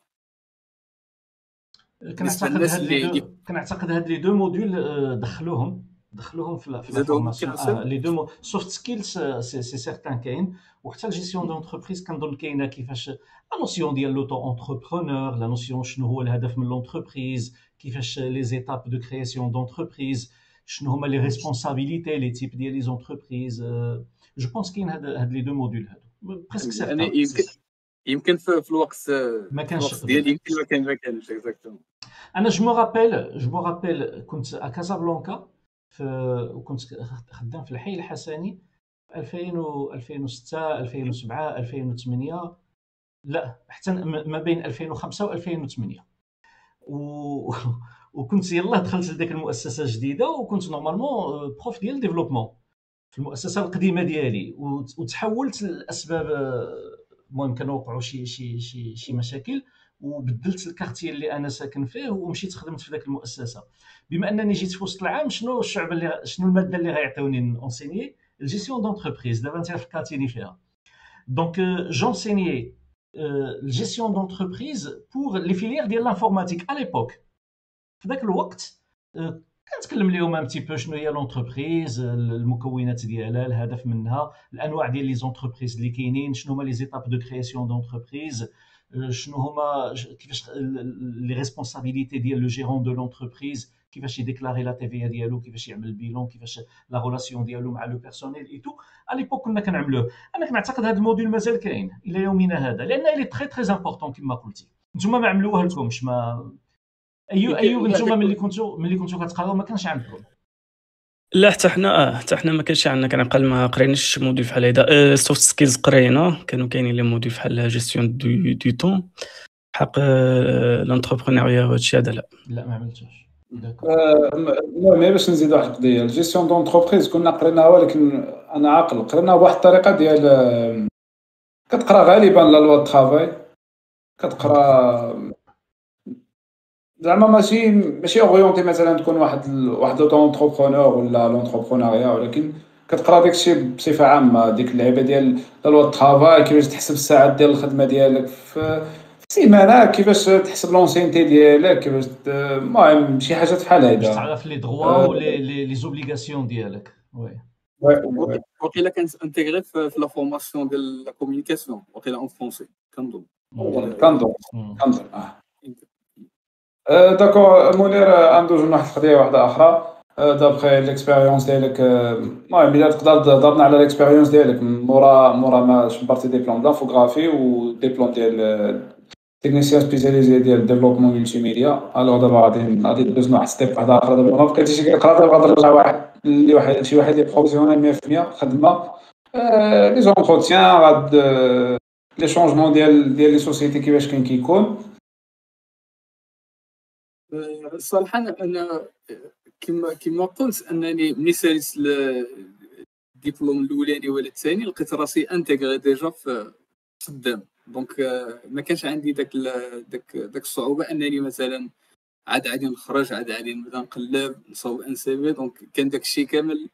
كنعتقد هاد كنعتقد هاد les deux modules دخلوهم. دخلوهم في في ال formation les deux soft skills c'est certain كاين وحتى ال gestion d'entreprise كنظن كاينة كيفاش la notion ديال l'auto-entrepreneur la notion شنو هو الهدف من l'entreprise كيفاش les étapes de création d'entreprise شنو هما les responsabilités les types ديال les entreprises je pense كاين هاد هاد les deux modules هادو. presque certain يمكن في, في الوقت ما كانش ديالي يمكن ما كان ما كانش exactement أنا je me rappelle je me rappelle كنت à Casablanca وكنت خدام في الحي الحسني. 2000 2006 2007 2008 لا حتى ما بين 2005 و 2008 و... وكنت يلاه دخلت لديك المؤسسة الجديدة وكنت normalement prof ديال développement في المؤسسة القديمة ديالي. وتحولت لأسباب المهم كانوا وقعوا شي شي شي شي مشاكل. وبدلت ال quartier اللي أنا ساكن فيه ومشيت خدمت في ذاك المؤسسة. بما أنني جيت في وسط العام شنو الشعب اللي شنو المادة اللي غيعطيوني enseigner ال gestion d'entreprise دابا أنت فكرتيني فيها. donc j'enseignais ال gestion d'entreprise pour les filières ديال l'informatique à l'époque في ذاك الوقت كنتكلم اليوم un petit peu شنو هي l'entreprise المكونات ديالها الهدف منها الانواع ديال les entreprises اللي كاينين شنو هما les étapes de création d'entreprise شنو هما كيفاش les responsabilités ديال le gérant de l'entreprise كيفاش يديكلاري la TVA ديالو كيفاش يعمل ال bilan كيفاش la relation ديالو مع le personnel et tout à l'époque كنا كنعملوه. أنا كنعتقد هذا ال module مازال كاين إلى يومنا هذا لأن il est très très important كما قلتي. نتوما ما عملوه لكمش ما ايوب ايوب نتوما ملي كنتو ملي كنتو كتقراو ما كانش عندكم. لا حتى حنا آه حتى حنا ما كانش عندنا كنعقل ما قريناش module بحال هذا soft skills قرينا كانوا كاينين les modules بحال جيستيون دو, دو طون حق l'entrepreneuriat وهادشي هذا لا. لا ما عملتوش المهم باش نزيد واحد القضية. ال gestion d'entreprise كنا قريناها ولكن أنا عاقل. قريناها بواحد الطريقة ديال كتقرا غالبا la loi travail كتقرا زعما ماشي ماشي orientée مثلا تكون واحد واحد l'entrepreneur ولا l'entrepreneuriat ولكن كتقرا داك الشيء بصفة عامة ديك اللعيبة ديال loi ال travail كيفاش تحسب الساعات ديال الخدمة ديالك في السيمانه كيفاش تحسب l'ancienneté ديالك كيفاش المهم شي حاجات بحال هيدا. باش تعرف les droits و les les obligations ديالك. oui. وقيلا كانت intégrée في la formation ديال la communication وقيلا en français كنظن. كنظن. كنظن آه. d'accord منير ندوزو لواحد القضية واحدة أخرى. d'après l'expérience ديالك المهم الا تقدر تهضرنا على l'expérience ديالك. مورا مورا ما شبرتي diplôme d'infographie و diplôme ديال technicien spécialisé ديال développement multimédia alors دابا غادي غادي ندوز واحد step واحد أخر. دابا ما بقيتيش كتقرا دابا غادي نرجع واحد اللي واحد شي واحد اللي professionnel 100% خدمة. les entretiens غاد les changements ديال ديال les sociétés كيفاش كاين كيكون. صراحة أنا كما كما قلت أنني ملي ساليت الدبلوم الأولاني ولا الثاني لقيت راسي intégré déjà في خدام. donc ما كانش عندي داك داك داك الصعوبة أنني مثلا عاد عادي نخرج عاد عادي نبدا نقلب نصوب un CV donc كان داك الشيء كامل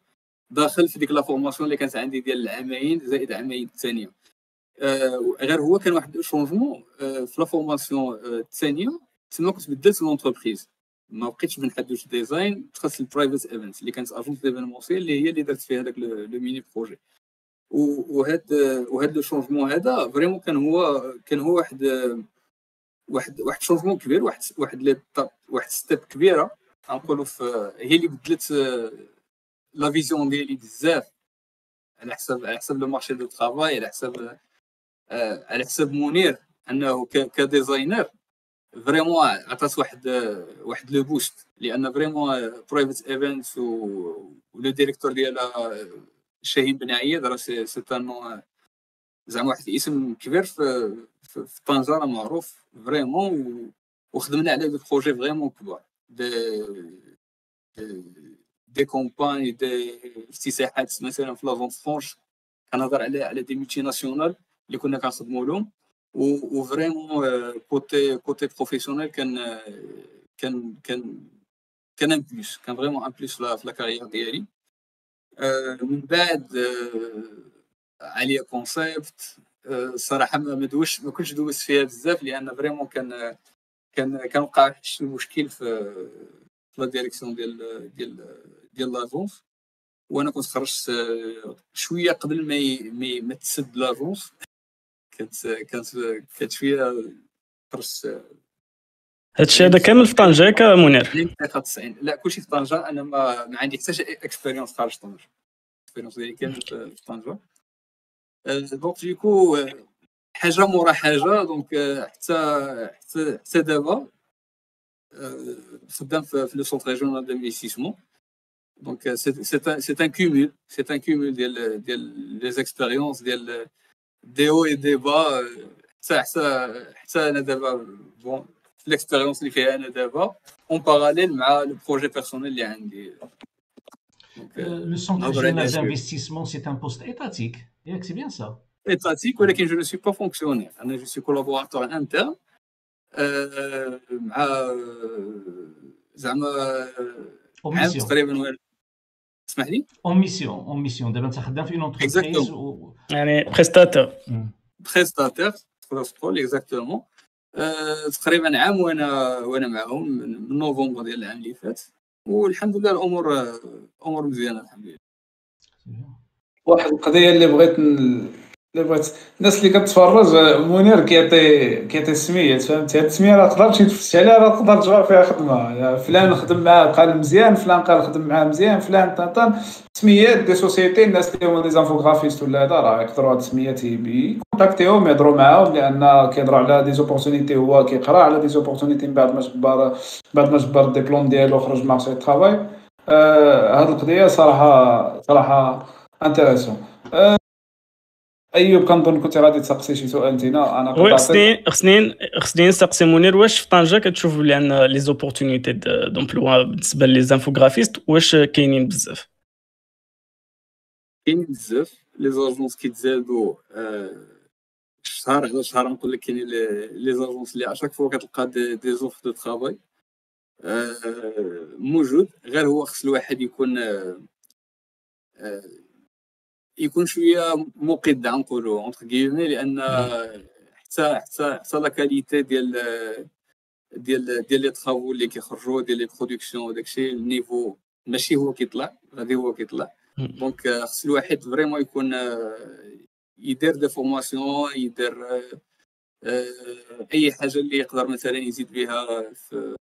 داخل في ديك la formation اللي كانت عندي ديال العامين زائد عامين الثانية. آه غير هو كان واحد changement آه في la formation الثانية. تما كنت بدلت l'entreprise ما بقيتش بنحد واش ديزاين دخلت ال Private Event اللي كانت agence d'événementiel اللي هي اللي درت فيها هذاك le mini projet وهاد وهاد le changement هذا vraiment كان هو كان هو واحد واحد واحد changement كبير واحد واحد واحد step كبيره نقولوا في هي اللي بدلت la vision ديالي بزاف على حساب على حساب le marché de travail على حساب على حساب منير انه ك designer vraiment عطات واحد واحد le poste لأن vraiment Private Event و le directeur ديالها شاهين بن عياد راه c'est un زعما واحد الاسم كبير في في طنجة معروف vraiment وخدمنا على des projets vraiment كبار. des des compagnies des افتتاحات مثلا في لافون فرونش كنهضر على على des multinationales اللي كنا كنخدموا لهم. و vraiment côté côté professionnel كان كان كان كان un plus كان vraiment un plus في la carrière ديالي من بعد عليا كونسيبت الصراحه ما دوش ما كنتش دوزت فيها بزاف لأن vraiment كان كان كان وقع شي مشكل في la direction ديال ديال ديال l'agence وأنا كنت خرجت شوية قبل ما ما تسد l'agence كانت كانت كانت شوية خرجت هادشي هذا كامل في طنجة ياك منير؟ 93 لا كلشي في طنجة. أنا ما, ما عندي حتى expérience خارج طنجة. ال expérience ديالي كامل في طنجة. donc ديكو حاجة مورا حاجة. donc حتى حتى حتى دابا خدام في le centre régional d'investissement donc c'est un cumul c'est un cumul ديال ديال لي زيكسبيريونس ديال دي او اي دي با حتى حتى حتى انا دابا بون ليكسبيريونس اللي فيها انا دابا اون باراليل مع لو بروجي بيرسونيل اللي عندي Le centre régional d'investissement, c'est un poste étatique. C'est bien ça. Étatique, mais je ne suis pas fonctionnaire. Je suis collaborateur interne. مع زعما عام تقريبا اسمح لي؟ اون mission en mission دابا انت خدام في une entreprise يعني بريستاتور prestataire تقدر تقول exactement تقريبا عام وأنا وأنا معاهم من نوفمبر ديال العام اللي فات. والحمد لله الأمور الأمور مزيانة الحمد لله. واحد القضية اللي بغيت بغيت الناس اللي كتفرج منير كيعطي كيعطي السميات فهمتي هاد السمية راه تقدر تمشي تفتش عليها راه تقدر تجبر فيها خدمة. فلان خدم معاه قال مزيان فلان قال خدم معاه مزيان فلان طنطن سميات des sociétés الناس اللي هما des infographistes ولا هذا راه يقدروا هاد السميات ي contacter هم يهضروا معاهم لأن كيهضروا على des opportunités هو كيقرا على des opportunités من بعد ما جبر بعد ما جبر الدبلوم ديالو خرج marché ال travail آه هاد القضية صراحة صراحة intéressante. آه أيوب كنظن كنت غادي تسقسي شي سؤال انتينا أنا oui خصني خصني خصني نسقسي منير واش في طنجة كتشوف بلي عندنا les opportunités d'emploi بالنسبة les infographistes واش كاينين بزاف؟ كاينين بزاف. les agences كيتزادوا شهر على شهر نقول لك كاينين les agences اللي à chaque fois كتلقى des, des offres de travail موجود. غير هو خص الواحد يكون يكون شوية مقد نقولوا entre guillemets لأن حتى حتى حتى la qualité ديال ديال ديال les travaux اللي كيخرجوا ديال les productions وداكشي ال niveau ماشي هو كيطلع غادي هو كيطلع. donc خص الواحد vraiment يكون يدير des formations يدير أي حاجة اللي يقدر مثلا يزيد بها في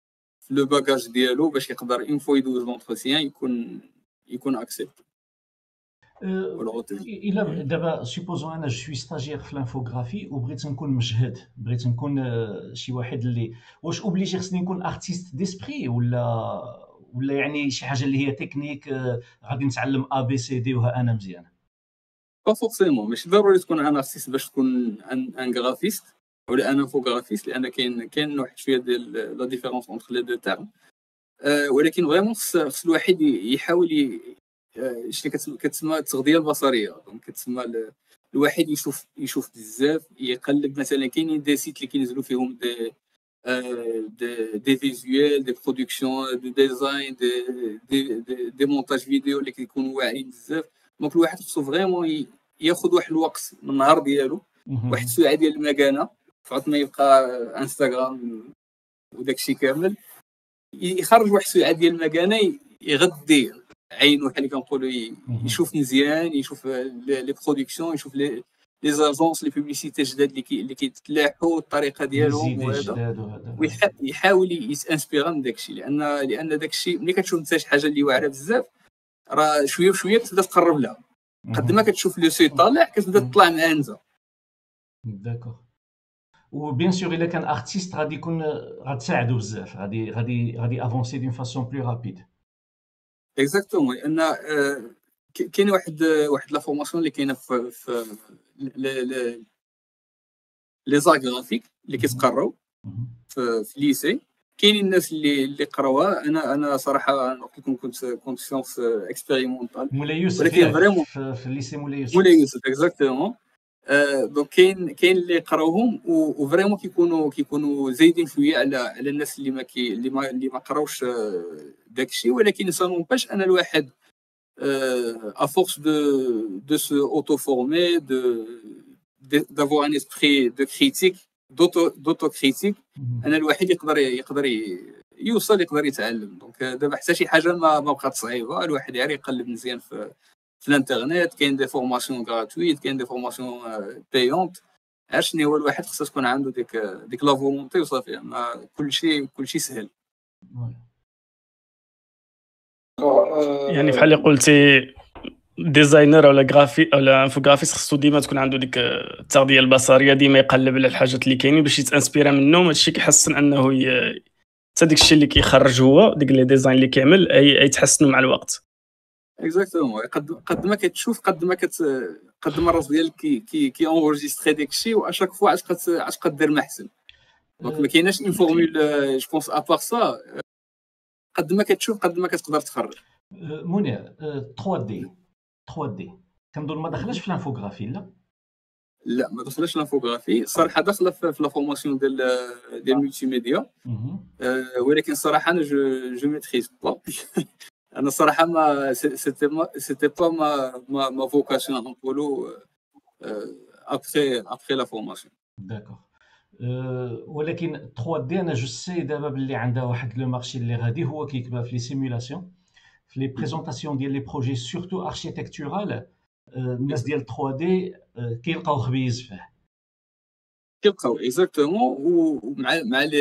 le package ديالو باش يقدر une fois يدوز l'entretien يكون يكون accepté الا دابا supposons أنا je suis stagiaire في ال infographie وبغيت نكون مجهد بغيت نكون شي واحد اللي واش obligé خصني نكون artiste d'esprit ولا ولا يعني شي حاجة اللي هي تكنيك غادي نتعلم A B C D وها أنا مزيان pas forcément ماشي ضروري تكون un artiste باش تكون un graphiste ولا un infographiste لأن كاين كاين واحد شوية ديال la différence entre les deux termes ولكن vraiment خص الواحد يحاول اش كتسمى التغذية البصرية. donc كتسمى الواحد يشوف يشوف بزاف. يقلب مثلا كاينين des sites اللي كينزلوا فيهم des des des visuels des productions des designs des des, des, des montages vidéo اللي كيكونوا واعرين بزاف. donc الواحد خصو vraiment ياخذ واحد الوقت من النهار ديالو واحد الساعة ديال المكانة. فعوط ما يبقى انستغرام وداك الشيء كامل يخرج واحد الساعة ديال المكانة يغدي عينو بحال اللي كنقولوا يشوف مزيان يشوف les productions يشوف les les agences les publicités جداد اللي كي اللي كيتلاحوا الطريقة ديالهم وهذا. ويحاول يت inspirer من داك الشيء لأن لأن داك الشيء ملي كتشوف انت شي حاجة اللي واعرة بزاف راه شوية بشوية كتبدا تقرب لها. قد ما كتشوف لو سي طالع كتبدا تطلع معاه انت d'accord. و bien sûr إلا كان artiste غادي يكون غتساعدو بزاف غادي غادي غادي avancer d'une façon plus rapide exactement لأن كاين واحد واحد la formation اللي كاينة في في les arts graphiques اللي كيتقراو في, في lycée كاينين الناس اللي اللي قراوها أنا أنا صراحة نقول لكم كنت كنت sciences expérimentales مولاي يوسف ولكن فريمون في الليسي مولاي يوسف مولاي يوسف exactement donc كاين كاين اللي قراوهم و vraiment كيكونوا كيكونوا زايدين شوية على على الناس اللي ما كي اللي ما اللي ما قراوش داك الشيء. ولكن سا نونباش أن الواحد ا فورس دو دو سو اوتو فورمي دو دافوار ان اسبري دو كريتيك دوتو دوتو كريتيك أنا الواحد يقدر يقدر يوصل يقدر يتعلم. دونك دابا حتى شي حاجة ما ما بقات صعيبة الواحد يعرف يقلب مزيان في في الانترنت كاين دي فورماسيون غراتويت كاين دي فورماسيون بايونت عرفت شنو هو الواحد خصو تكون عنده ديك ديك la volonté وصافي ما كلشي كلشي سهل. يعني بحال اللي قلتي designer ولا graphiste ولا infographiste خصو ديما تكون عنده ديك التغذية البصرية ديما يقلب على الحاجات اللي كاينين باش يت inspira منهم. هادشي كيحسن أنه. حتى ديك الشيء اللي كيخرج هو ديك les designs اللي كيعمل يتحسنوا مع الوقت. exactement قد قد ما كتشوف قد ما كت قد ما الراس ديالك كي كي كي اونجستري داك الشيء واشاك فوا عاد عاد قدير ما احسن دونك ما كايناش اون فورمول جو بونس ابار سا قد ما كتشوف قد ما كتقدر تخرج منير 3 دي 3 دي كنظن ما دخلش في الانفوغرافي لا لا ما دخلش الانفوغرافي صراحة داخله في لا فورماسيون ديال ديال الملتي ميديا ولكن صراحة أنا جو جو ميتريز با أنا صراحة mais c'était mais c'était pas ma ma, ma vocation نقولوا ابخي ابخي لا فورماسيون داكور ولكن 3D أنا je sais دابا باللي عندها واحد le marché اللي غادي هو كيكبر في les simulations في les présentations ديال les projets surtout architecturaux الناس ديال 3D كيلقاو خبيز فيه. كيلقاو exactement ومع مع les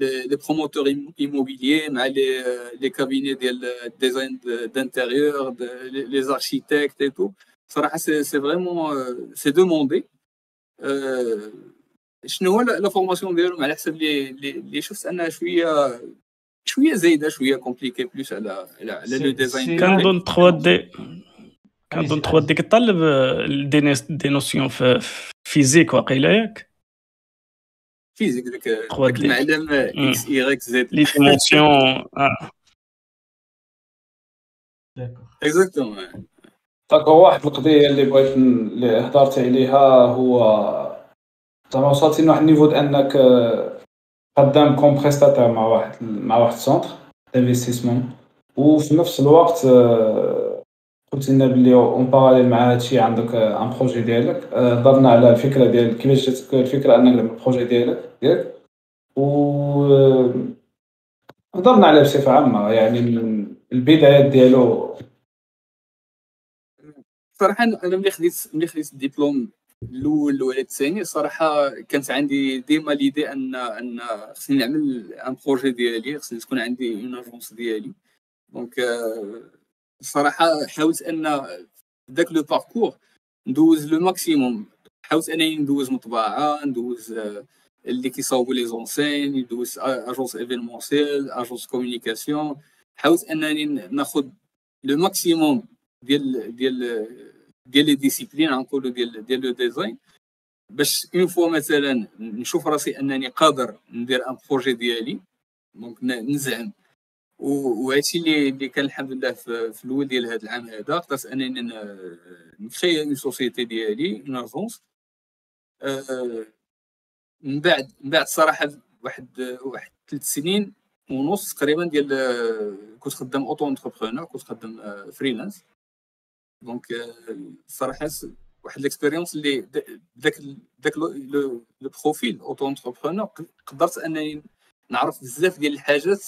les promoteurs immobiliers مع les les cabinets ديال design d'intérieur les architectes et tout صراحة c'est c'est vraiment c'est demandé شنو هو la formation ديالهم على حسب لي لي شفت انها شوية شوية زايده شوية compliquée plus على على le design كنظن 3 دي كنظن 3 دي كطلب des des notions في فيزيك واقيلا ياك فيزيك داك المعلم إكس ايغيك زد لي ديمونسيون اكزاكتومون داكور واحد القضية اللي بغيت اللي هضرت عليها هو زعما وصلتي لواحد النيفو انك قدام كومبريستاتور مع واحد مع واحد السونتر انفستيسمون وفي نفس الوقت قلت لنا بلي en parallèle مع هادشي عندك un projet ديالك. هضرنا على الفكرة ديال كيفاش جاتك الفكرة انك ال projet ديالك ديالك. و هضرنا على بصفة عامة يعني البدايات ديالو. صراحة أنا ملي خديت ملي خديت الدبلوم الأول ولا الثاني صراحة كانت عندي ديما l'idée أن أن خصني نعمل un projet ديالي خصني تكون عندي une agence ديالي. donc الصراحه حاولت أن ذاك le parcours ندوز le maximum. حاولت أنني ندوز مطبعة ندوز اللي كيصاوبوا les enseignes ندوز agence événementielle agence communication حاولت أنني ناخذ le maximum ديال ديال ديال les disciplines غنقولوا ديال ديال le design. باش une fois مثلا نشوف راسي أنني قادر ندير un projet ديالي donc نزعم. وهادشي اللي اللي كان الحمد لله في, الأول ديال هذا العام هذا قدرت أنني ن créer une société ديالي une agence من بعد من بعد صراحة واحد واحد ثلاث سنين ونص تقريبا ديال كنت خدام auto-entrepreneur كنت خدام freelance donc الصراحه واحد l'expérience اللي داك داك le profil auto-entrepreneur قدرت أنني نعرف بزاف ديال الحاجات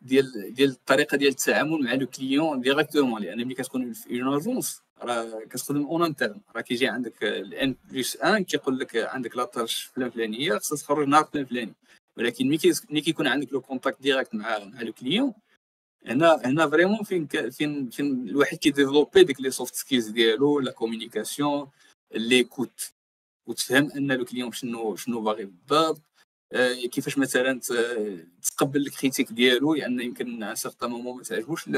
ديال ديال الطريقة ديال التعامل مع le client directement لأن ملي كتكون في une agence راه كتخدم en interne راه كيجي عندك الان بلس ان كيقول لك عندك la tâche فلان فلانية خصها تخرج نهار فلان فلاني. ولكن ملي كيكون عندك le contact direct مع مع le client هنا هنا vraiment فين فين فين الواحد كي développer ديك les soft skills ديالو la communication l'écoute وتفهم أن le client شنو شنو باغي بالضبط. كيفاش مثلا تقبل ال critique ديالو؟ لأن يعني يمكن un certain moment ما تعجبوش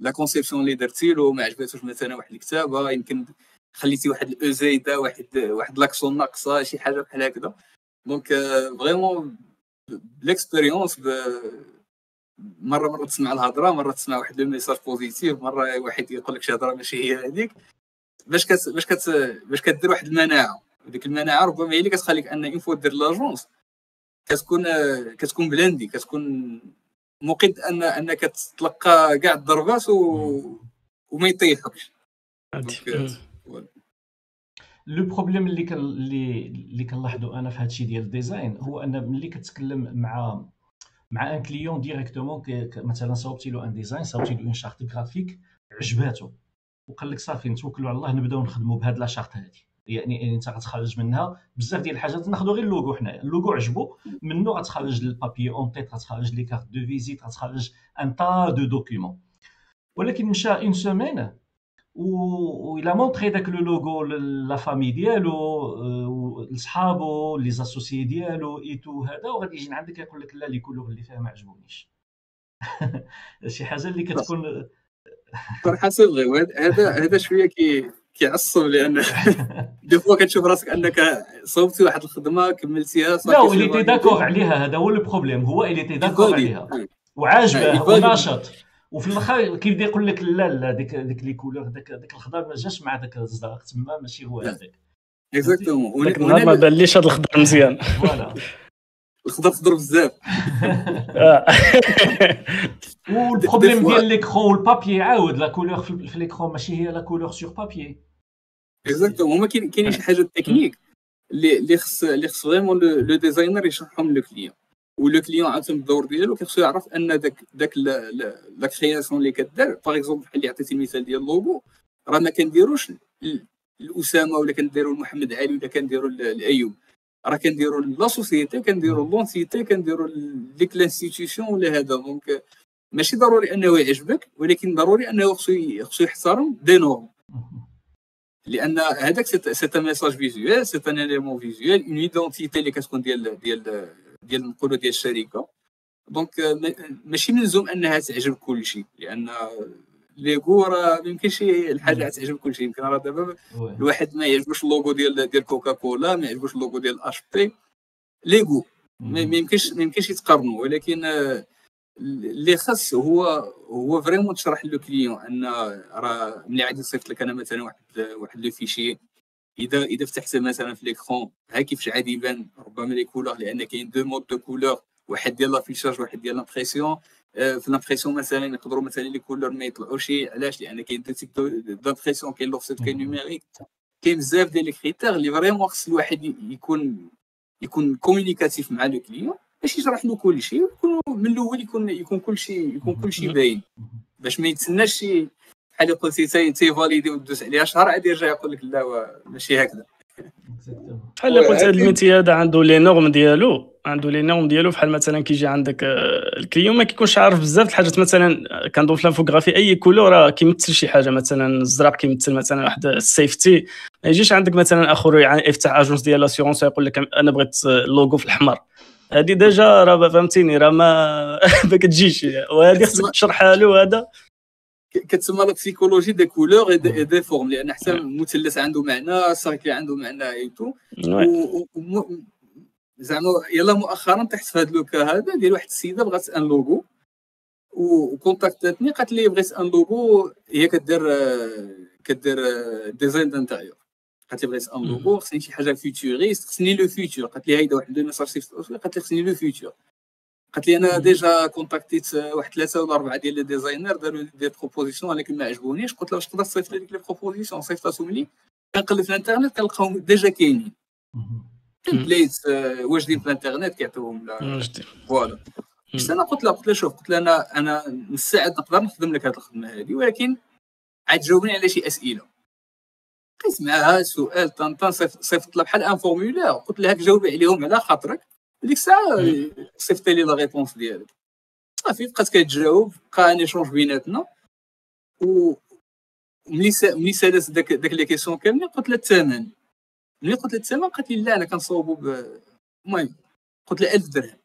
la conception اللي درتي له ما عجباتوش مثلا واحد الكتابة. يمكن خليتي واحد الاو زايده واحد واحد l'accent ناقصة شي حاجة بحال هكذا. donc vraiment ب l'expérience مرة مرة تسمع الهضرة مرة تسمع واحد le message positif مرة واحد يقول لك شي هضرة ماشي هي هذيك. باش كت باش كت باش كدير واحد المناعة. وديك المناعه ربما هي اللي كتخليك un, on va dire l'agence. كتكون كتكون blindé كتكون موقد أن انك تتلقى كاع الضربات و... وما يطيحوكش le problème اللي كان اللي اللي كنلاحظوا أنا في هذا الشيء ديال ال design هو أن ملي كتكلم مع مع un client directement مثلا صاوبتي له un design صاوبتي له une charte graphique عجباتو وقال لك صافي نتوكلوا على الله نبداو نخدموا بهاد la charte هادي. يعني, يعني انت غتخرج منها. بزاف ديال الحاجات ناخذوا غير اللوغو حنايا. اللوغو عجبو. منه غتخرج ال papier en-tête غتخرج les cartes de visite غتخرج un tas de documents. ولكن مشى une semaine و il a montré داك le logo la famille ديالو لصحابو les associés ديالو et tout هذا. وغادي يجي عندك يقول لك لا les couleurs اللي فيها ما عجبونيش. شي حاجة اللي كتكون C'est vrai. هذا هذا شوية كي كيعصب لأن des fois كتشوف راسك أنك صوبتي واحد الخدمة كملتيها لا ولي t'es d'accord عليها هذا هو le problème هو اللي t'es d'accord عليها. وعاجبه وناشط. وفي الآخر كيبدا يقول لك لا لا ديك ديك les couleurs داك داك الخضر ما جاش مع داك الزرق تما ماشي هو هذاك. Exactement داك النهار ما باليش هذا الخضر مزيان. Voilà الخضر خضر بزاف. وال problème ديال l'écran وال papier عاود la couleur في l'écran ماشي هي la couleur sur papier Exactement هما كاين شي حاجة تكنيك اللي اللي خص اللي خص vraiment le designer يشرحهم le client و le client عاوتاني الدور ديالو كيخصو يعرف أن داك داك la création اللي كدار. par exemple بحال اللي عطيتي المثال ديال اللوغو راه ما كنديروش ل اسامه ولا كنديروا محمد علي ولا كنديروا ل ايوب راه كنديروا la société كنديروا l'entité كنديروا ديك l'institution ولا هذا donc ماشي ضروري انه يعجبك ولكن ضروري انه خصو خصو يحترم des normes لأن هذاك c'est un message visuel c'est un élément visuel, une identité اللي كتكون ديال ديال ديال نقولوا ديال الشركة donc ماشي ملزوم انها تعجب كل شيء لأن les goûts راه ما يمكنش الحاجة تعجب كل شيء. يمكن راه دابا الواحد ما يعجبوش اللوغو ديال ديال كوكا كولا ما يعجبوش اللوغو ديال اش بي ليغو. ما يمكنش ما يمكنش يتقارنوا. ولكن اللي خاص هو هو vraiment تشرح le client أن راه ملي غادي نصيفط لك أنا مثلا واحد واحد le fichier اذا إذا فتحت مثلا في l'écran ها كيفاش عادي يبان؟ ربما les couleurs لأن كاين deux modes de couleurs واحد ديال l'affichage واحد ديال l'impression في l'impression مثلا يقدروا مثلا les couleurs ما يطلعوش علاش؟ لأن كاين d'impression كاين l'offset كاين numérique كاين بزاف ديال les critères اللي vraiment خص الواحد يكون يكون communicatif مع le client باش يشرح له كل شيء ويكون من الأول يكون يكون كل شيء يكون كل شيء باين. باش ما يتسناش شي بحال قلتي t'as validé ودوز عليها شهر عاد يرجع يقول لك لا ماشي هكذا. بحال قلت هذا ال métier هذا عنده les normes ديالو عنده les normes ديالو بحال مثلا كيجي عندك آه، ال client ما كيكونش عارف بزاف الحاجات. مثلا كنضوف في لانفوغرافي أي كولور راه كيمثل شي حاجة. مثلا الزرق كيمثل مثلا واحد السيفتي ما يجيش عندك مثلا آخر يفتح اجونس ديال لاسيونس ويقول لك أنا بغيت اللوغو في الاحمر هذه ديجا راه فهمتيني راه ما ما كتجيش. وهذه خصك تشرحها له هذا كتسمى لا بسيكولوجي دي كولور اي دي فورم لأن حتى المثلث عنده معنى سيركل عنده معنى اي تو زعما يلا مؤخرا تحت في هذا لوكا هذا ديال واحد السيدة بغات ان لوغو. و contact اتني قالت لي بغيت un logo هي كدير كدير design d'intérieur قالت لي بغيت un logo خصني شي حاجة futuriste خصني le futur قالت لي هيدا واحد le message قالت لي خصني le futur قالت لي أنا déjà contact يت واحد ثلاثة ولا أربعة ديال les designers داروا des propositions ولكن ما عجبونيش. قلت له واش تقدر تصيفط لي ديك les propositions؟ صيفطاتهم لي كنقلب في الانترنت كنلقاهم déjà كاينين. template واجدين في الانترنت كيعطيوهم voilà. بس أنا قلت له قلت له شوف قلت له أنا أنا مستعد نقدر نخدم لك هذه الخدمة هذه ولكن عاد جاوبني على شي أسئلة. قيس معاها سؤال طنطن صيفط لها بحال un formulaire. قلت لها جاوبي عليهم على خاطرك. ديك الساعة صيفط لي la réponse ديالك صافي بقات كتجاوب بقى un échange بيناتنا و ملي ملي سالت داك داك les questions كاملين قلت لها الثمن ملي قلت لها الثمن قالت لي لا أنا كنصوبو المهم قلت لها 1000 درهم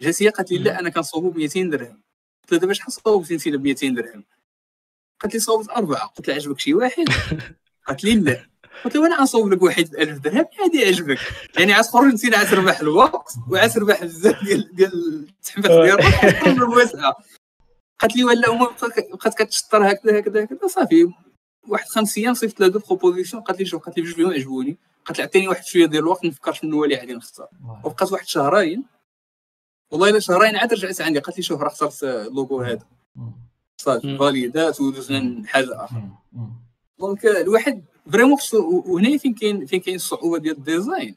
جات هي قالت لي لا أنا كنصوبو ب 200 درهم قلت لها دابا شحال صوبتي انت ب 200 درهم قالت لي صوبت اربعه قلت لها عجبك شي واحد قالت لي لا قلت له أنا نصوب لك واحد 1000 درهم؟ هذه عجبك يعني عاد تخرج انت عاد تربح الوقت وعاد تربح بزاف ديال ديال التحميق ديال قالت لي ولا هما بقات كتشطر هكذا هكذا هكذا. صافي واحد خمس أيام صيفط لها deux propositions قالت لي شوف قالت لي بجوج بهم عجبوني. قالت لي عطيني واحد شوية ديال الوقت نفكر شنو هو اللي غادي نختار. وبقات واحد شهرين. والله إلا شهرين عاد رجعت عندي قالت لي شوف راه اخترت اللوغو هذا. صافي valid ات ودوزنا حاجة أخرى donc الواحد vraiment وهنا فين كاين فين كاين الصعوبة ديال ال design؟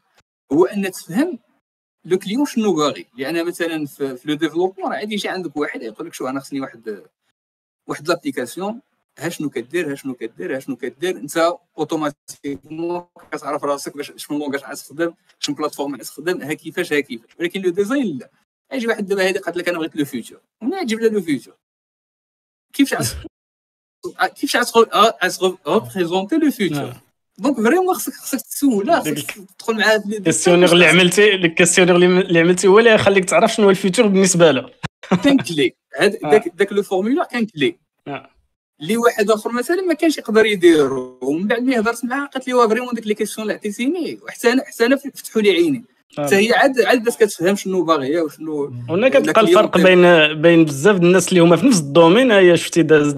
هو أن تفهم le client شنو باغي. يعني مثلا في, le développement عادي يجي عندك واحد يقول لك شو أنا خصني واحد واحد l'application. ها شنو كدير ها شنو كدير ها شنو كدير. أنت automatiquement كتعرف راسك باش شنو langage غتستخدم شنو plateforme غتستخدم ها كيفاش ها كيفاش. ولكن le design لا. يجي واحد دابا هذه قالت لك أنا بغيت le future. ومن تجيب لها le future. كيفاش كيفاش غت représenter le future donc vraiment خصك خصك تسولها خصك تدخل معاها في ال questionnaire اللي عملتي ال questionnaire اللي عملتي هو اللي يخليك تعرف شنو هو ال future بالنسبة له. كان clair داك le formulaire كان clair اللي واحد آخر مثلا ما كانش يقدر يديرو ومن بعد ملي هضرت معاه قالت لي vraiment ديك les questions اللي عطيتيني وحتى أنا حتى أنا فتحوا لي عيني. حتى هي عاد عاد باش كتفهم شنو باغيه وشنو هنا كتلقى الفرق بين بين بزاف الناس اللي هما في نفس ال domaine. هي شفتي داز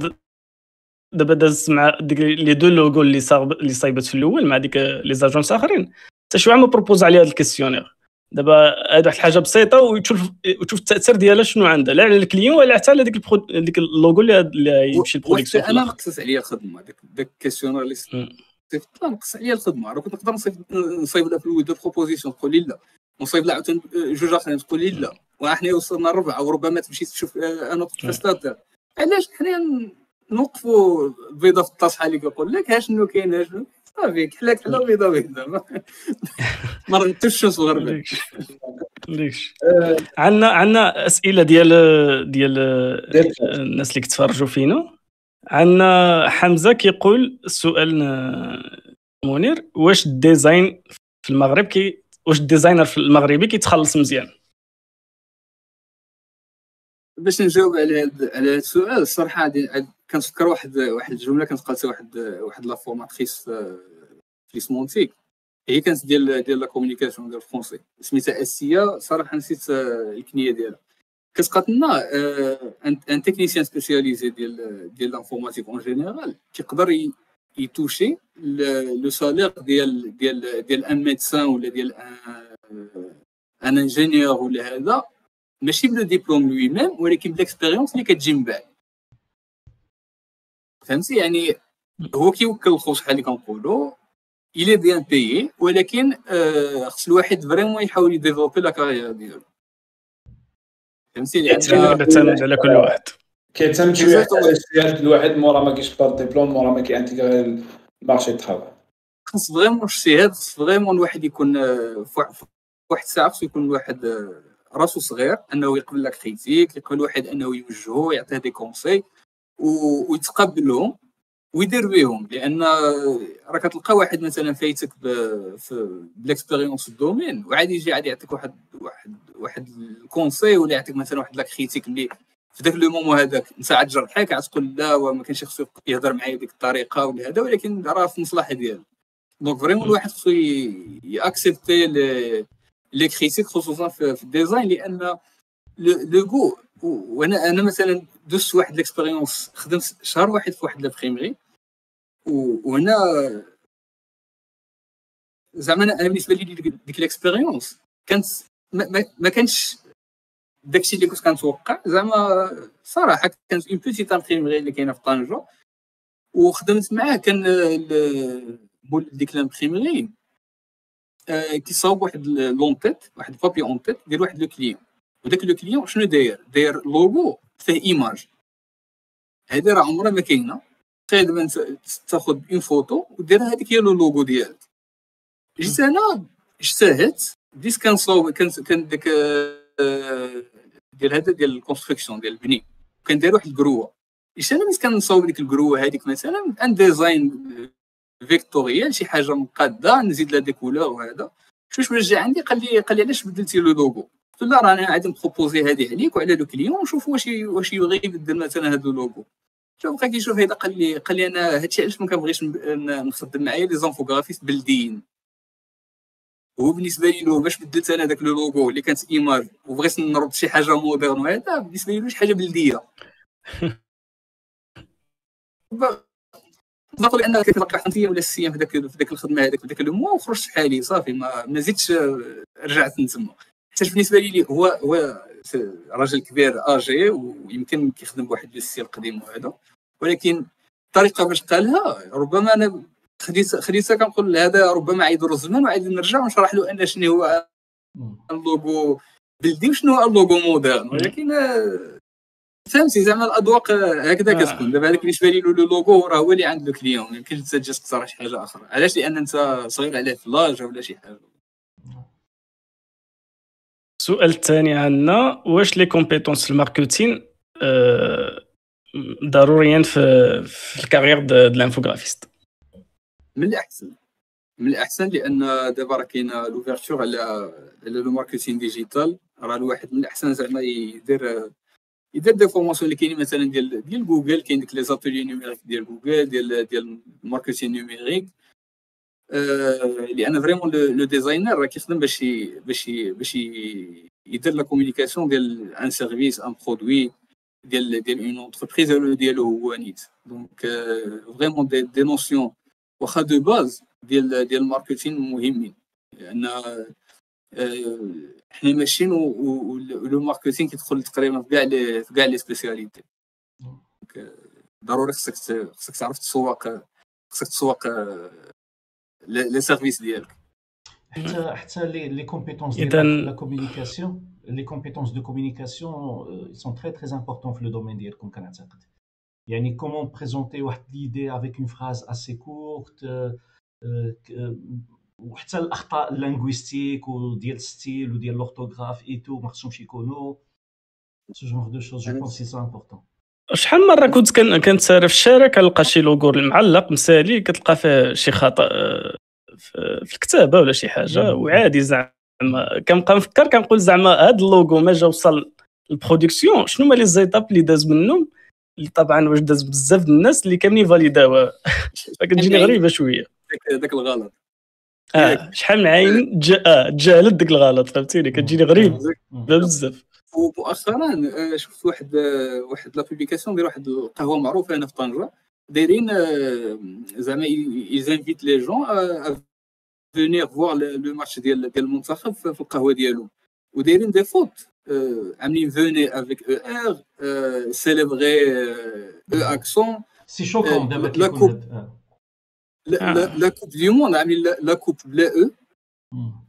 دابا داز مع ديك لي deux logos اللي صاب اللي صايبت في الأول مع ديك les agences اخرين حتى شي ما propose عليها هذا ال questionnaire دابا هذا واحد الحاجة بسيطة وتشوف وتشوف التأثير ديالها شنو عندها. لا على ال client ولا حتى على ديك ال pro... ديك اللوغو اللي يمشي ال production أنا نقصت عليا الخدمة. داك داك ال questionnaire اللي صيفط نقص عليا الخدمة. راه كنت نقدر نصيب نصيب لها في الأول deux propositions تقول لي لا. نصيب لها عاوتاني جوج آخرين. تقول لي لا. وحنا وصلنا الربعه وربما تمشي تشوف un prestataire علاش حنا نوقفوا البيضه في الطاسحه اللي كيقول لك ها شنو كاين ها شنو؟ صافي كحلة كحلة بيضة بيضة. ما ردتوش الشمس بالغربال ليش عندنا عندنا أسئلة ديال ديال الناس اللي كيتفرجوا فينا. عندنا حمزة كيقول السؤال منير واش ال design في المغرب كي واش ال designer في المغرب كيتخلص مزيان؟ باش نجاوب على هذا على السؤال الصراحه كنتفكر واحد واحد الجملة كانت قالتها واحد واحد la formatrice في ISMONTIC هي كانت ديال ديال la communication ديال الفرونسي. سميتها آسيا. صراحة نسيت الكنية ديالها. كانت قالت لنا un technicien spécialisé ديال ديال l'informatique en général كيقدر ي toucher le salaire ديال ديال ديال un médecin ولا ديال un ingénieur ولا هذا. ماشي ب le diplôme lui-même ولكن ب l'expérience اللي كتجي من بعد. فهمتي؟ يعني هو كيوكل الخبز بحال اللي كنقولوا il est bien payé ولكن خص الواحد vraiment يحاول ي développer la carrière ديالو. فهمتي؟ لأن كيعتمد على كل واحد. كيعتمد شوية على اجتهاد الواحد مورا ما كيشبر ديبلوم مورا ما كي intégrer ال marché du travail خص vraiment اجتهاد خص فريمون الواحد يكون في واحد الساعة خصو يكون الواحد راسو صغير أنه يقبل les critiques يقبل واحد أنه يوجهه يعطيه des conseils ويتقبلهم ويدير بهم لأن راه كتلقى واحد مثلا فايتك في ال domaine وعاد يجي عاد يعطيك واحد واحد واحد ال conseil ولا يعطيك مثلا واحد la critique اللي في ذاك le moment هذاك أنت عاد جرحك عاد تقول لا وما كانش خصو يهضر معايا بديك الطريقة ولا هذا ولكن راه في المصلحة ديالو. donc vraiment الواحد خصو ي accepter les critiques خصوصا في ال design لأن les goûts وأنا أنا مثلا دوزت واحد l'expérience خدمت شهر واحد في واحد l'imprimerie وهنا زعما أنا بالنسبة لي ديك l'expérience كانت ما, ما, ما كانش داكشي اللي كنت كنتوقع. زعما صراحة كانت une petite imprimerie اللي كاينة في طنجة وخدمت معاه كان مول ديك l'imprimerie آه كيصاوب واحد l'en-tête واحد papier en-tête ديال واحد le client وداك le client شنو داير داير لوغو فيه image هذه راه عمرها ما كاينة دابا تاخذ une photo ودير هذيك هي le logo ديالك جيت أنا اجتهدت بديت كنصاوب كان داك ديال هذا ديال ال construction ديال البني كان داير واحد ال grue جيت أنا بديت كنصاوب ديك ال grue هذيك مثلا un design vectoriel شي حاجة مقاده نزيد لها des couleurs وهذا شوش رجع عندي قال لي قال لي علاش بدلتي le logo؟ قلت له راه أنا غادي ن proposer هذه عليك وعلى le client ونشوف واش واش يبغي يبدل مثلا هذا اللوغو شوف بقى كيشوف هذا قال لي قال لي أنا هادشي علاش ما كنبغيش نخدم معايا les infographistes بلديين. هو بالنسبة لي له باش بدلت أنا داك le logo اللي كانت image وبغيت نرد شي حاجة moderne وهذا بالنسبة لي شي حاجة بلدية. نقول ان كتلقى خمسيه ولا ست أيام في ذاك في ذاك الخدمة هذاك في ذاك le mois وخرجت حالي صافي ما, ما زدتش رجعت نتما حتى بالنسبة لي هو هو راجل كبير آجي ويمكن كيخدم بواحد ال style قديم وهذا. ولكن الطريقة باش قالها ربما أنا خديت خديتها كنقول هذا ربما عيد الزمان وعيد نرجع ونشرح له أن شنو هو اللوغو بلدي وشنو هو ال logo moderne. ولكن فهمتي زعما الأذواق هكذا آه. كتكون. دابا هذاك بالنسبة لي le logo راه هو اللي عند ال client ما يمكنش انت تجي تقترح شي حاجة أخرى. علاش؟ لأن أنت صغير عليه في l'âge ولا شي حاجة. السؤال الثاني عندنا واش les compétences ال marketing آه ضروريا في في ال carrière de l'infographiste من الاحسن من الاحسن لأن دابا راه كاينة l'ouverture على على le marketing digital راه الواحد من الاحسن زعما يدير يدير des formations اللي كاينين مثلا ديال ديال جوجل كاين ديك les ateliers numériques ديال جوجل ديال ديال ال marketing numérique آه لأن vraiment le designer راه كيخدم باش باش باش يدير la communication ديال un service un produit ديال ديال une entreprise ديالو هو نيت donc vraiment des, des notions واخا des bases ديال ديال ال marketing مهمين لأن حنا ماشيين و le marketing كيدخل تقريبا في كاع les في كاع les spécialités ضروري خصك خصك تعرف تسوق خصك تسوق les services ديالك. حتى حتى les les compétences ديال la communication les compétences de communication sont très très importants في le domaine ديالكم كنعتقد. يعني comment présenter واحد l'idée avec une phrase assez courte وحتى الأخطاء ال linguistiques وديال ال style وديال l'orthographe et tout ما خصهمش يكونوا. ce genre de choses je pense c'est ça important شحال مرة كنت كنتسارى في الشارع كنلقى شي لوغو معلق مسالي كتلقى فيه شي خطأ في الكتابة ولا شي حاجة وعادي زعما. كنبقى نفكر كنقول زعما هاد اللوغو ما جا وصل ال production شنو هما les étapes اللي داز منهم؟ اللي طبعا واش داز بزاف الناس اللي كاملين فاليداوها. فكتجيني غريبة شوية. داك الغلط. آه شحال من عين آه تجاهلت ديك الغلط فهمتيني؟ كتجيني غريب. بزاف. ومؤخرا آه، شفت واحد آه، واحد la publication ديال واحد القهوة معروفة هنا في طنجة. دايرين آه، زعما ils invitent les gens venir voir le match ديال ديال المنتخب في القهوة ديالو ودايرين des fautes عاملين venez avec e r célébrer e accent c'est choquant دابا كيكون la coupe du monde عاملين la coupe بلا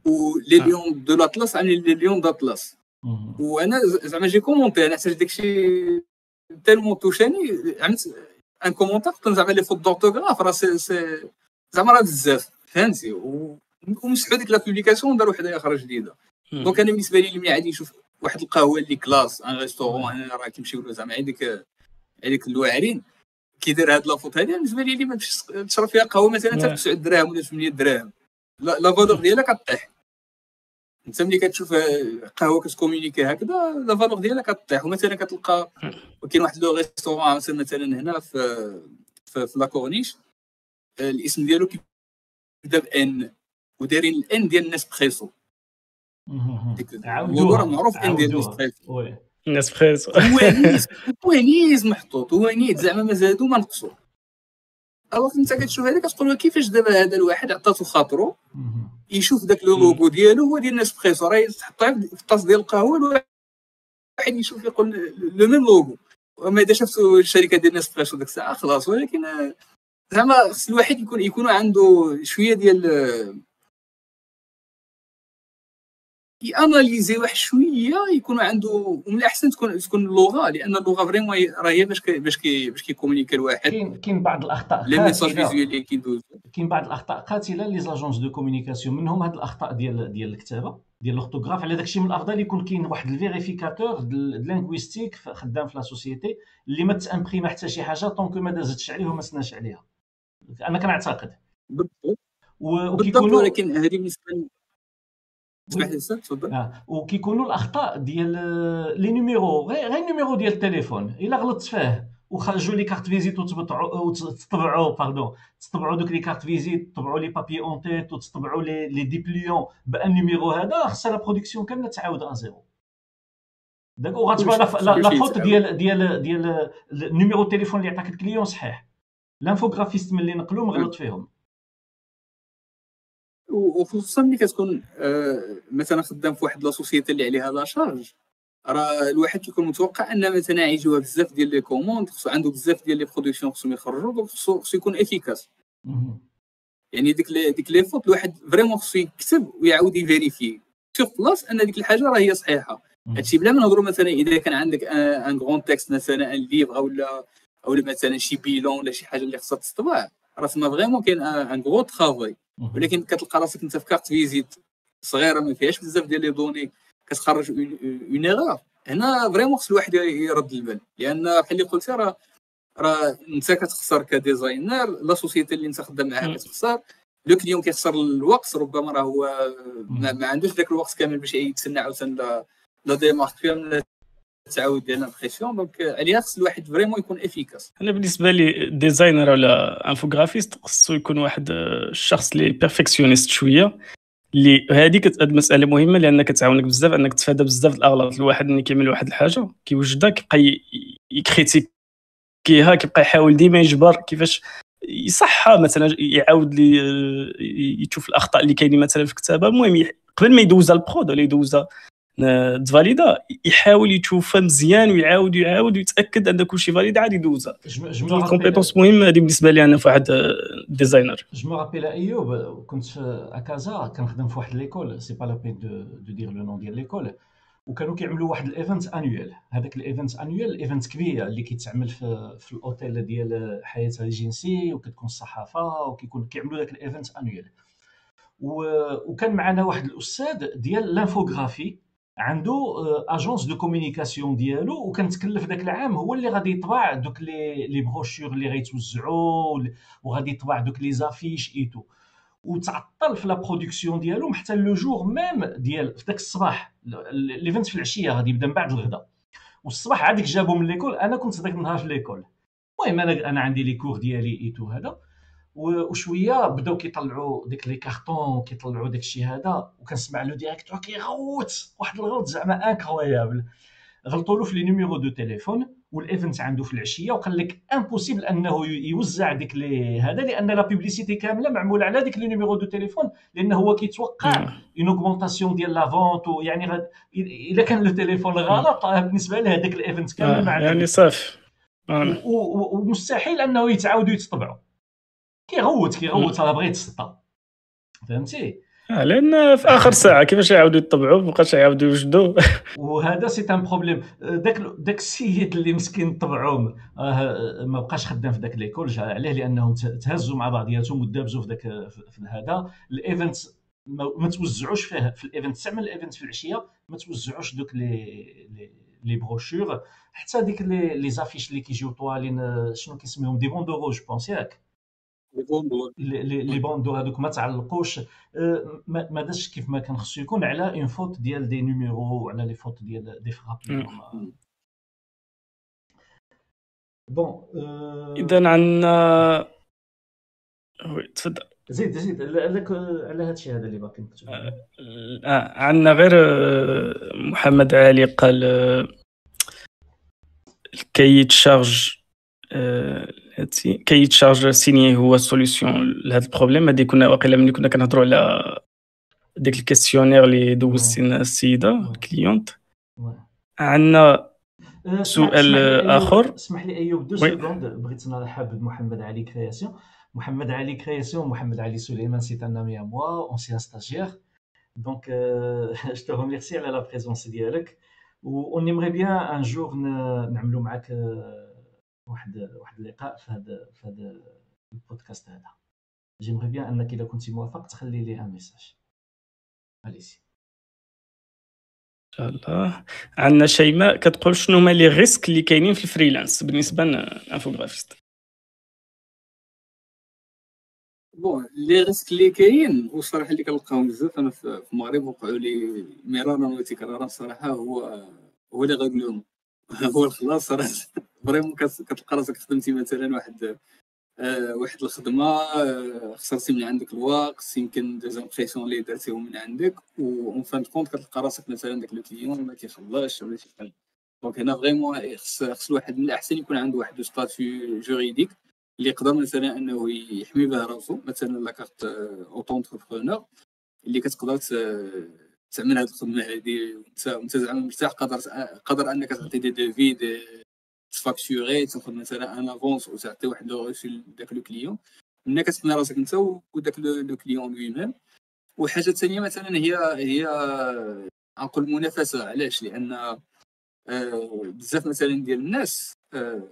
e و les lions de l'Atlas عاملين les lions d'Atlas وأنا زعما j'ai commenté أنا حتى داكشي tellement توشاني عملت un commentaire قلت زعما les fautes d'orthographe راه c'est زعما راه بزاف فهمتي ومسحوا ديك la publication داروا وحده أخرى جديده donc أنا بالنسبة لي ملي عادي نشوف واحد القهوه اللي classe un restaurant أنا راه كيمشيو زعما هذيك هذيك الواعرين كيدير هاد la faute هادي بالنسبة لي اللي ما تمشيش تشرب فيها قهوة مثلا حتى ب 9 دراهم ولا 8 دراهم. la valeur ديالها كطيح. انت ملي كتشوف قهوة كت communiquer هكذا la valeur ديالها كطيح. ومثلا كتلقى كاين واحد le restaurant مثلا هنا في في, في la corniche الاسم ديالو كيبدا ب n ودايرين ال n ديال Nespresso عاودوها معروف n ديال Nespresso Nespresso ونيس ونيس محطوط ونيس زعما ما زادوا ما نقصوا alors أنت كتشوف هذا كتقول كيفاش دابا هذا الواحد عطاتو خاطرو؟ يشوف داك le logo ديالو هو ديال Nespresso راه يحطها في الطاس ديال القهوة الواحد يشوف يقول le même logo. وما إذا شفتوا الشركة ديال Nespresso ديك الساعة خلاص ولكن زعما خص الواحد يكون يكون عنده شوية ديال ي analyser واحد شوية يكون عنده ومن الأحسن تكون تكون اللغة لأن اللغة vraiment راه هي باش باش باش كي communiquer الواحد. كاين كاين بعض الأخطاء les messages visuels اللي كيدوز كاين بعض الأخطاء قاتله les agences de communication. منهم هاد الأخطاء ديال ديال الكتابة ديال ال orthographe على داكشي من الأفضل يكون كاين واحد ال vérificateur linguistique خدام في la société اللي ما تامبريما حتى شي حاجة tant que ما دازتش عليه وما سناش عليها. أنا كنعتقد. بالضبط. وكيكونوا ولكن هذه بالنسبة اسمح لي تفضل. آه. وكيكونوا الأخطاء ديال les numéros غير غير ال numéro ديال التليفون. إلا غلطت فيه وخرجوا les cartes visite وتبطعوا وتطبعوا pardon تطبعوا دوك les cartes visite تطبعوا les papiers en-tête وتطبعوا les les dépliants بأن ال numéro هذا خصها la production كاملة تعاود en zéro. داك وغتبان la faute ديال ديال ديال ال numéro التليفون اللي عطاك ال client صحيح. ال infographiste ملي نقلو مغلط فيهم. وخصوصا ملي كتكون آه مثلا خدام في واحد la société اللي عليها la charge. راه الواحد كيكون متوقع أن مثلا يجيوها بزاف ديال les commandes خصو عنده بزاف ديال les productions خصهم يخرجوا donc خصو يكون efficace. يعني ديك les ديك les fautes الواحد vraiment خصو يكتب ويعاود ي vérifier. sur place أن ديك الحاجة راه هي صحيحة. هادشي بلا ما نهضروا مثلا إذا كان عندك un grand texte مثلا un livre ولا أو مثلا شي bilan ولا شي حاجة اللي خصها تطبع راه تما vraiment كاين un gros travail ولكن كتلقى راسك انت في carte visite صغيرة ما فيهاش بزاف ديال les données كتخرج une erreur هنا vraiment خص الواحد يرد البال. لأن بحال اللي قلتي راه راه انت كتخسر ك designer la société اللي انت خدام معاها كتخسر. le client كيخسر الوقت ربما راه هو ما, عندوش ذاك الوقت كامل باش يتسنى عاوتاني la démarche. فيها التعاود ديال ال impression donc عليها خص الواحد vraiment يكون efficace أنا بالنسبة لي designer ولا infographiste خصو يكون واحد الشخص اللي perfectionniste شوية. اللي هذيك هاد المساله مهمة لأن كتعاونك بزاف أنك تفادى بزاف الأغلاط. الواحد ملي كيعمل واحد الحاجة كيوجدها كيبقى يكريتيكيها كيبقى يحاول ديما يجبر كيفاش يصحها مثلا يعاود لي يشوف الأخطاء اللي كاينين مثلا في الكتابة. المهم قبل ما يدوزها ال prod ولا يدوزها تفاليدا يحاول يشوفها مزيان ويعاود ويعاود ويتأكد أن كلشي valide عاد يدوزها ال compétence مهمه هذه بالنسبة لي أنا في واحد designer je me rappelle ايوب كنت في à Casa كنخدم في واحد l'école c'est pas la peine de de dire le nom ديال l'école وكانوا كيعملوا واحد ال event annuel هذاك ال event annuel event كبير اللي كيتعمل في في الأوتيل ديال حياة ريجينسي وكتكون الصحافة وكيكون كيعملوا ذاك ال event annuel وكان معنا واحد الأستاذ ديال l'infographie عنده agence de communication ديالو وكان تكلف ذاك العام هو اللي غادي يطبع دوك les les brochures اللي غيتوزعوا وغادي يطبع دوك les affiches et tout وتعطل في la production ديالو حتى le jour même ديال في ذاك الصباح l'event في العشية غادي يبدا من بعد الغداء والصباح عادك جابو من l'école أنا كنت ذاك النهار في l'école المهم أنا أنا عندي les cours ديالي et tout هذا. وشوية بداو كيطلعوا ديك les cartons كيطلعوا داك الشيء هذا وكنسمع le directeur كيغوت واحد الغلط زعما incroyable غلطوا له في les numéros de téléphone وال event عنده في العشية وقال لك impossible أنه يوزع ديك les هذا لأن la publicité كاملة معمولة على ديك les numéros de téléphone لأن هو كيتوقع une augmentation ديال la vente يعني الا كان le téléphone غلط بالنسبة له هذاك ال event كامل آه يعني صافي ومستحيل أنه يتعاودوا يتطبعوا كيغوت كيغوت راه بغيت السطا فهمتي؟ آه لأن في آخر ساعة كيفاش يعاودوا يطبعوا مابقاش يعاودوا يوجدوا وهذا c'est un problème. داك داك السيد اللي مسكين طبعوا آه ما بقاش خدام في داك l'école. جا عليه لأنهم تهزوا مع بعضياتهم ودابزوا في داك في هذا. ال event ما توزعوش فيه. في ال event تعمل ال event في العشية ما توزعوش دوك les لي بروشور. حتى ديك لي زافيش اللي كيجيو طوالين شنو كيسميهم؟ دي بوندورو جو بونس ياك. لي بوندو. هذوك ما تعلقوش. ما داش كيف ما كان خصو يكون على اون فوت ديال دي نيميرو وعلى لي فوت ديال دي فراب بون اذا عندنا وي تفضل. زيد زيد على على هذا الشيء هذا اللي باقي آه عندنا غير محمد علي قال كي يتشارج كي يتشارج سيني هو سوليسيون لهذا البروبليم. هذه كنا واقيلا ملي كنا كنهضروا على ديك الكيستيونير اللي دوزتينا السيدة الكليونت. عندنا سؤال آخر. اسمح لي أيوب دو سكوند. بغيت نرحب بمحمد علي كرياسيون. محمد علي كرياسيون محمد علي سليمان سي ان امي موا اونسيان ستاجير donc je te remercie على la présence ديالك. و on aimerait bien un jour نعملوا معاك واحد واحد اللقاء في هذا في هذا البودكاست هذا. j'aimerais bien أنك اذا كنتي موافق تخلي لي un message. اليسي ان شاء الله. عندنا شيماء كتقول شنو هما les risques اللي كاينين في ال freelance بالنسبة لل infographiste bon les risques اللي كاين والصراحه اللي كنلقاهم بزاف. أنا في المغرب وقعوا لي مرارا وتكرارا الصراحه هو هو اللي غنقول هو الخلاص راه vraiment كتلقى راسك خدمتي مثلا واحد آه واحد الخدمة آه خسرتي من عندك الوقت يمكن des impressions اللي درتيهم من عندك و fin de compte كتلقى راسك مثلا داك le client ما كيخلصش ولا شي حاجة. donc هنا vraiment خص خص الواحد من الأحسن يكون عنده واحد statut juridique اللي يقدر مثلا إنه يحمي به راسو مثلا la carte auto-entrepreneur اللي كتقدر تعمل هذه الخدمة هذه وانت زعما مرتاح قادر قادر إنك تعطي des devis de facturer تاخذ مثلا une avance وتعطي واحد le reçu لذاك le client. ملي كتحمي راسك انت وداك le client lui-même وحاجة ثانية مثلا هي هي نقول منافسه علاش؟ لأن آه، بزاف مثلا ديال الناس آه،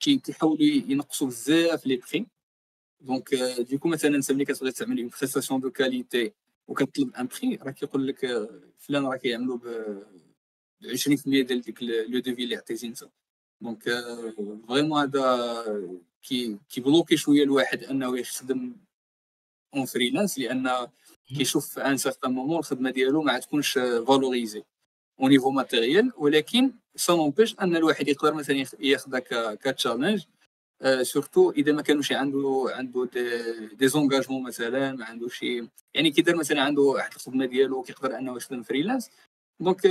كيحاولوا ينقصوا بزاف les prix donc du coup مثلا أنت ملي كتبغي تعمل une prestation de qualité وكتطلب un prix راه كيقول لك فلان راه كيعملوا ب 20% ديال ديك le devis اللي عطيتي أنت. donc vraiment هذا كي كي bloquer شوية الواحد أنه يخدم en freelance لأن كيشوف un certain moment الخدمة ديالو ما تكونش valorisée au niveau matériel ولكن ça n'empêche أن الواحد يقدر مثلا ياخذها ك challenge surtout إذا ما كانوش عنده عنده des engagements مثلا ما عنده شي يعني كي دار مثلا عنده واحد الخدمة ديالو كيقدر أنه يخدم freelance donc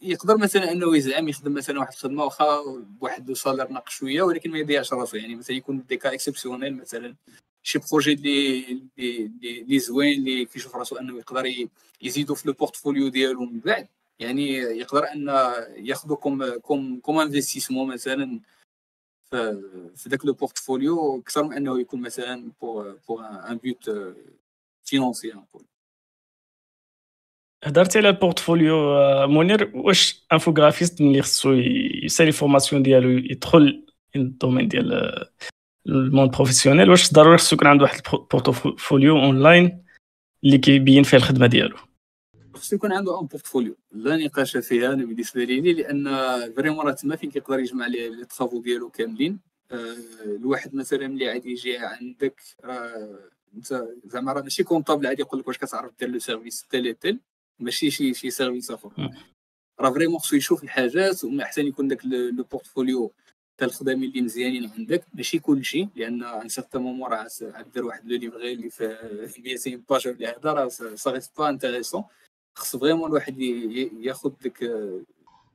يقدر مثلا إنه يزعم يخدم مثلا واحد الخدمة واخا بواحد ال salaire ناقص شوية ولكن ما يضيعش راسو. يعني مثلا يكون des cas exceptionnels مثلا شي projet اللي اللي زوين اللي كيشوف راسو إنه يقدر يزيدو في le portfolio ديالو من بعد. يعني يقدر ان ياخذو comme comme comme investissement مثلا في ذاك le portfolio أكثر من إنه يكون مثلا pour pour un but financier نقول هضرتي على ال portfolio منير واش infographiste ملي خصو يسالي formation ديالو يدخل ال domaine ديال ال monde professionnel واش ضروري خصو يكون عنده واحد ال portfolio online اللي كيبين فيه الخدمة ديالو؟ خصو يكون عنده un portfolio. لا نقاش فيها أنا بالنسبة لي لأن vraiment راه تما فين كيقدر يجمع les travaux ديالو كاملين. آه، الواحد مثلا ملي عادي يجي عندك راه أنت زعما راه ماشي comptable عادي يقول لك واش كتعرف دير le service tel tel. ماشي شي شي service آخر. راه vraiment خصو يشوف الحاجات وما أحسن يكون داك le portfolio تاع الخدامين اللي مزيانين عندك. ماشي كلشي لأن un certain moment راه دير واحد le livret اللي في 200 pages ولا هذا راه c'est pas intéressant خص vraiment الواحد ياخذ ديك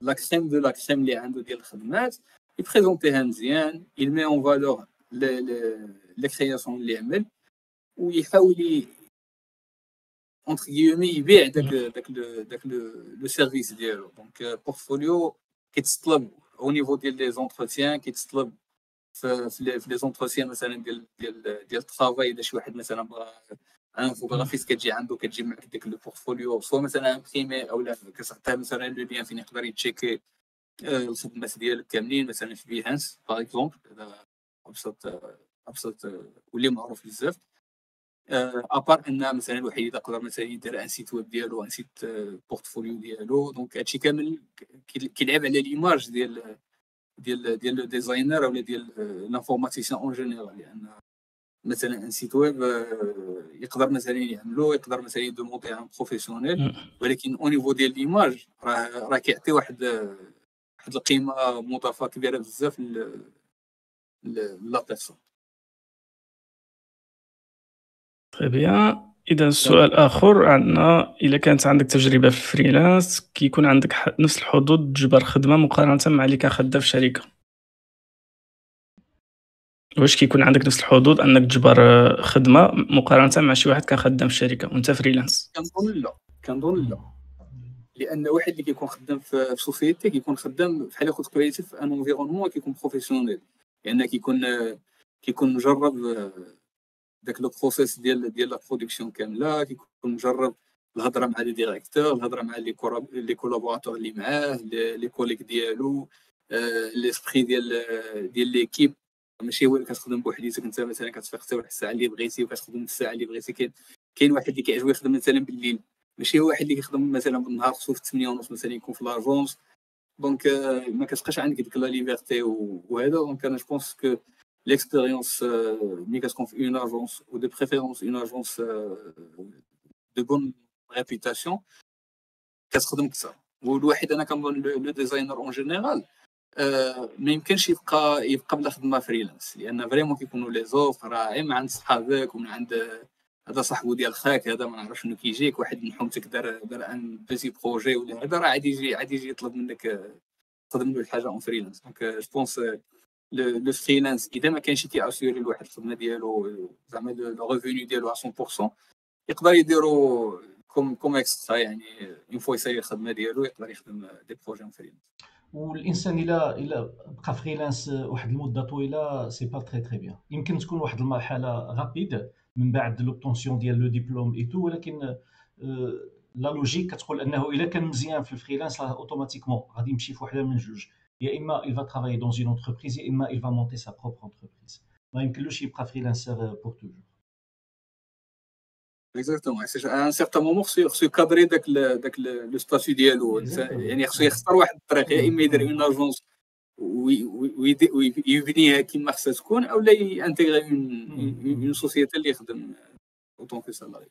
la crème de la crème اللي عنده ديال الخدمات يبريزونتيها مزيان يمي en valeur les créations اللي عمل ويحاول entre guillemets يبيع داك داك داك le service ديالو donc portfolio كيتطلب au niveau ديال les entretiens كيتطلب في les entretiens مثلا ديال ديال ديال ال travail اذا شي واحد مثلا بغى infographiste كتجي عنده كتجي معك ديك le portfolio soit مثلا imprimé أو لا كتعطيه مثلا le lien فين يقدر يتشيكي الخدمات ديالك كاملين مثلا في Behance par exemple هذا ابسط ابسط واللي معروف بزاف à part ان مثلا الواحد يقدر مثلا يدير un site web ديالو un site portfolio ديالو donc هادشي كامل كيلعب على l'image ديال ديال ديال le designer ولا ديال l'informaticien en général لأن مثلا un site web يقدر مثلا يعملو يقدر مثلا يدوموندي un professionnel ولكن au niveau ديال l'image راه راه كيعطي واحد واحد القيمه مضافه كبيره بزاف la personne très bien إذا سؤال آخر عندنا إذا كانت عندك تجربة في ال freelance كيكون عندك نفس الحظوظ تجبر خدمة مقارنة مع اللي كان خدام في شركة. واش كيكون عندك نفس الحظوظ أنك تجبر خدمة مقارنة مع شي واحد كان خدام في الشركة وأنت freelance؟ كنظن لا. كنظن لا. لأن واحد اللي كيكون خدام في société كيكون خدام بحال ياخذ créatif un environnement كيكون professionnel لأن كيكون كيكون مجرب داك le process ديال ديال la production كاملة كيكون مجرب الهضرة مع les directeurs الهضرة مع les les collaborateurs اللي معاه les collègues ديالو l'esprit ديال ديال l'équipe ماشي هو اللي كتخدم بوحديتك انت مثلا كتفيق حتى واحد الساعة اللي بغيتي وكتخدم الساعة اللي بغيتي كاين كاين واحد اللي كيعجبو يخدم مثلا بالليل. ماشي هو واحد اللي كيخدم مثلا بالنهار خصو في 8 ونص مثلا يكون في l'agence donc ما كتبقاش عندك ديك la liberté وهذا. donc أنا je pense que l'expérience ملي كتكون في une agence و de préférence une agence de bonne réputation كتخدم أكثر والواحد أنا كنظن le designer en général ما يمكنش يبقى يبقى بلا خدمه freelance لأن vraiment كيكونوا les offres راه من عند صحابك ومن عند هذا صاحبو ديال خاك هذا ما نعرفش شنو كيجيك واحد من حومتك دار دار un petit projet ولا هذا راه عادي يجي عادي يجي يطلب منك تخدم له الحاجة en freelance donc je pense le freelance اذا ما كانش كياسيوري الواحد الخدمه ديالو زعما le revenu ديالو 100% يقدر يديرو comme comme extra يعني une fois يسالي الخدمه ديالو يقدر يخدم des projets en freelance والإنسان إلا إلا بقى freelance واحد المدة طويلة c'est pas très très bien يمكن تكون واحد المرحلة rapide من بعد l'obtention ديال le diplôme et tout ولكن la logique كتقول أنه إلا كان مزيان في ال freelance راه automatiquement غادي يمشي في وحدة من جوج. يا اما il va travailler dans une entreprise يا اما il va monter sa propre entreprise. ما يمكنلوش يبقى freelancer pour toujours exactement un certain moment خصو خصو يكادري داك داك le statut ديالو يعني خصو يختار واحد الطريق يا اما يدير une agence ويبنيها كما خصها تكون أو لا ينتيغي une société اللي يخدم en tant que salarié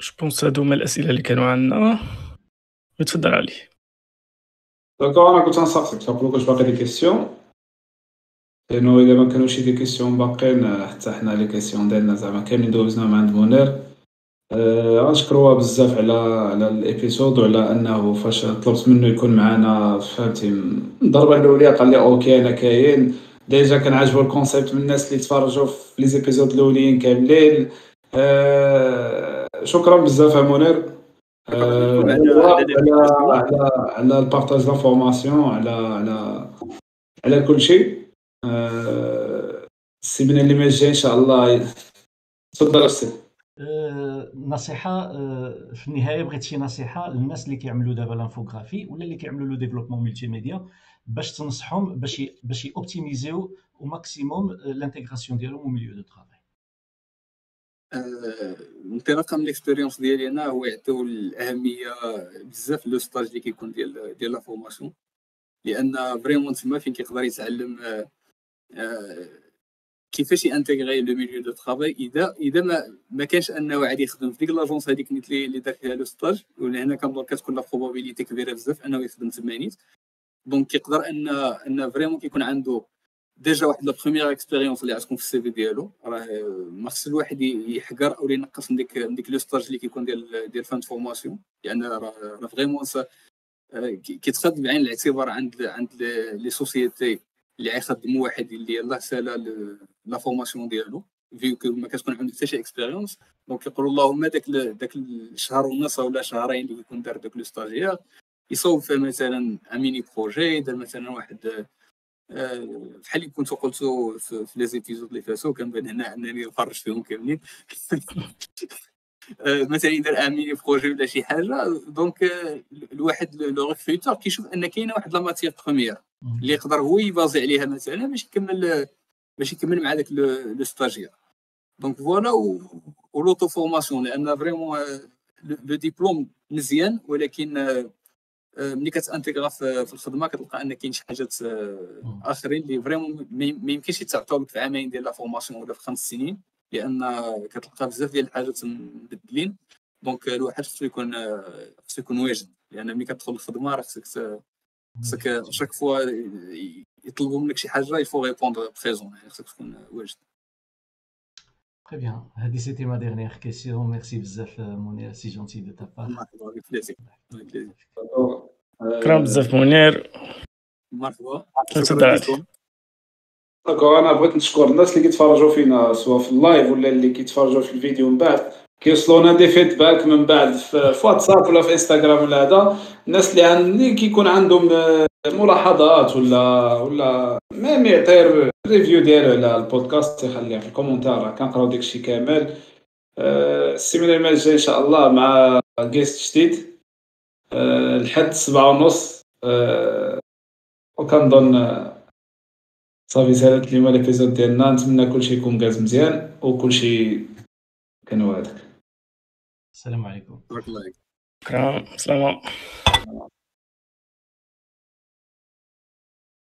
je pense هادو هما الاسئله اللي كانوا عندنا تفضل علي. d'accord أنا كنت صافي واش باقي des questions لأنه اذا ما كانوش des questions باقيين حتى حنا les questions ديالنا زعما كاملين دوزنا مع عند منير غنشكروها بزاف على على ال épisode وعلى انه فاش طلبت منه يكون معنا فهمتي الضربه الاولى قال لي OK أنا كاين déjà كان عاجبو ال concept من الناس اللي تفرجوا في les épisodes الاولين كاملين أه شكرا بزاف يا منير أه على على على ال partage l'information على على على كل شيء أه السيمانه اللي ما جاي ان شاء الله تفضل أستاذ نصيحه في النهاية بغيت شي نصيحة للناس اللي كيعملوا دابا لانفوغرافي ولا اللي كيعملوا لو ديفلوبمون ملتي ميديا باش تنصحهم باش باش يوبتيميزيو au maximum l'intégration ديالهم au milieu de travail انطلاقا من ال expérience ديالي أنا هو يعطيو الأهمية بزاف le stage اللي كيكون ديال ديال la formation لأن vraiment تما فين كيقدر يتعلم كيفاش يانتيغري le milieu de travail. اذا إذا ما ما كانش أنه عادي يخدم في ديك l'agence هذيك اللي اللي دار فيها le stage ولا هنا كنظن كتكون la probabilité كبيرة بزاف أنه يخدم تما نيت. donc كيقدر ان أن vraiment كيكون عنده déjà واحد la première expérience اللي عتكون في ال CV ديالو. راه ما خص الواحد يحقر أو ينقص من ديك من ديك le stage اللي كيكون ديال ديال fin formation لأن راه vraiment كيتخذ بعين الاعتبار عند عند les sociétés اللي غيخدموا واحد اللي يلاه سالا la formation ديالو. vu que ما كتكون عنده حتى شي expérience donc يقولوا اللهم داك داك الشهر ونص ولا شهرين اللي يكون دار داك le stage يصوب فيه مثلا un mini projet دار مثلا واحد بحال اللي كنت قلتو في les épisodes اللي فاتو كنبان هنا أنني نفرج فيهم كاملين. مثلا يدير un mini projet ولا شي حاجة donc الواحد le recruteur كيشوف أن كاينة واحد la matière première اللي يقدر هو يبازي عليها مثلا باش يكمل باش يكمل مع داك le stagiaire. donc voilà و l'autoformation لأن vraiment le diplôme مزيان ولكن ملي كتانتيغرا في الخدمة كتلقى أن كاين شي حاجات آخرين اللي vraiment ما يمكنش يتعطاو لك في عامين ديال la formation ولا في خمس سنين لأن كتلقى بزاف ديال الحاجات مبدلين. donc الواحد خصو يكون خصو يكون واجد. لأن ملي كتدخل الخدمة راه خصك خصك chaque fois يطلبوا منك شي حاجة il faut répondre présent يعني خصك تكون واجد. Très bien. هذه c'était ma dernière question merci بزاف منير c'est gentil de ta part شكرا بزاف منير مرحبا d'accord أنا بغيت نشكر الناس اللي كيتفرجوا فينا سواء في ال live ولا اللي كيتفرجوا في الفيديو من بعد كيوصلونا des feedbacks من بعد في واتساب ولا في انستغرام ولا هذا الناس اللي عندي كيكون عندهم ملاحظات ولا ولا même يعطي review ديالو على البودكاست يخليها في ال commentaire كنقراو داكشي كامل السيمانه الجايه ان شاء الله مع جيست جديد لحد سبعة ونص وكنظن صافي سالت اليوم ليبيزود ديالنا. نتمنى كلشي يكون كاز مزيان وكلشي كان هذاك السلام عليكم. بارك الله شكرا. سلام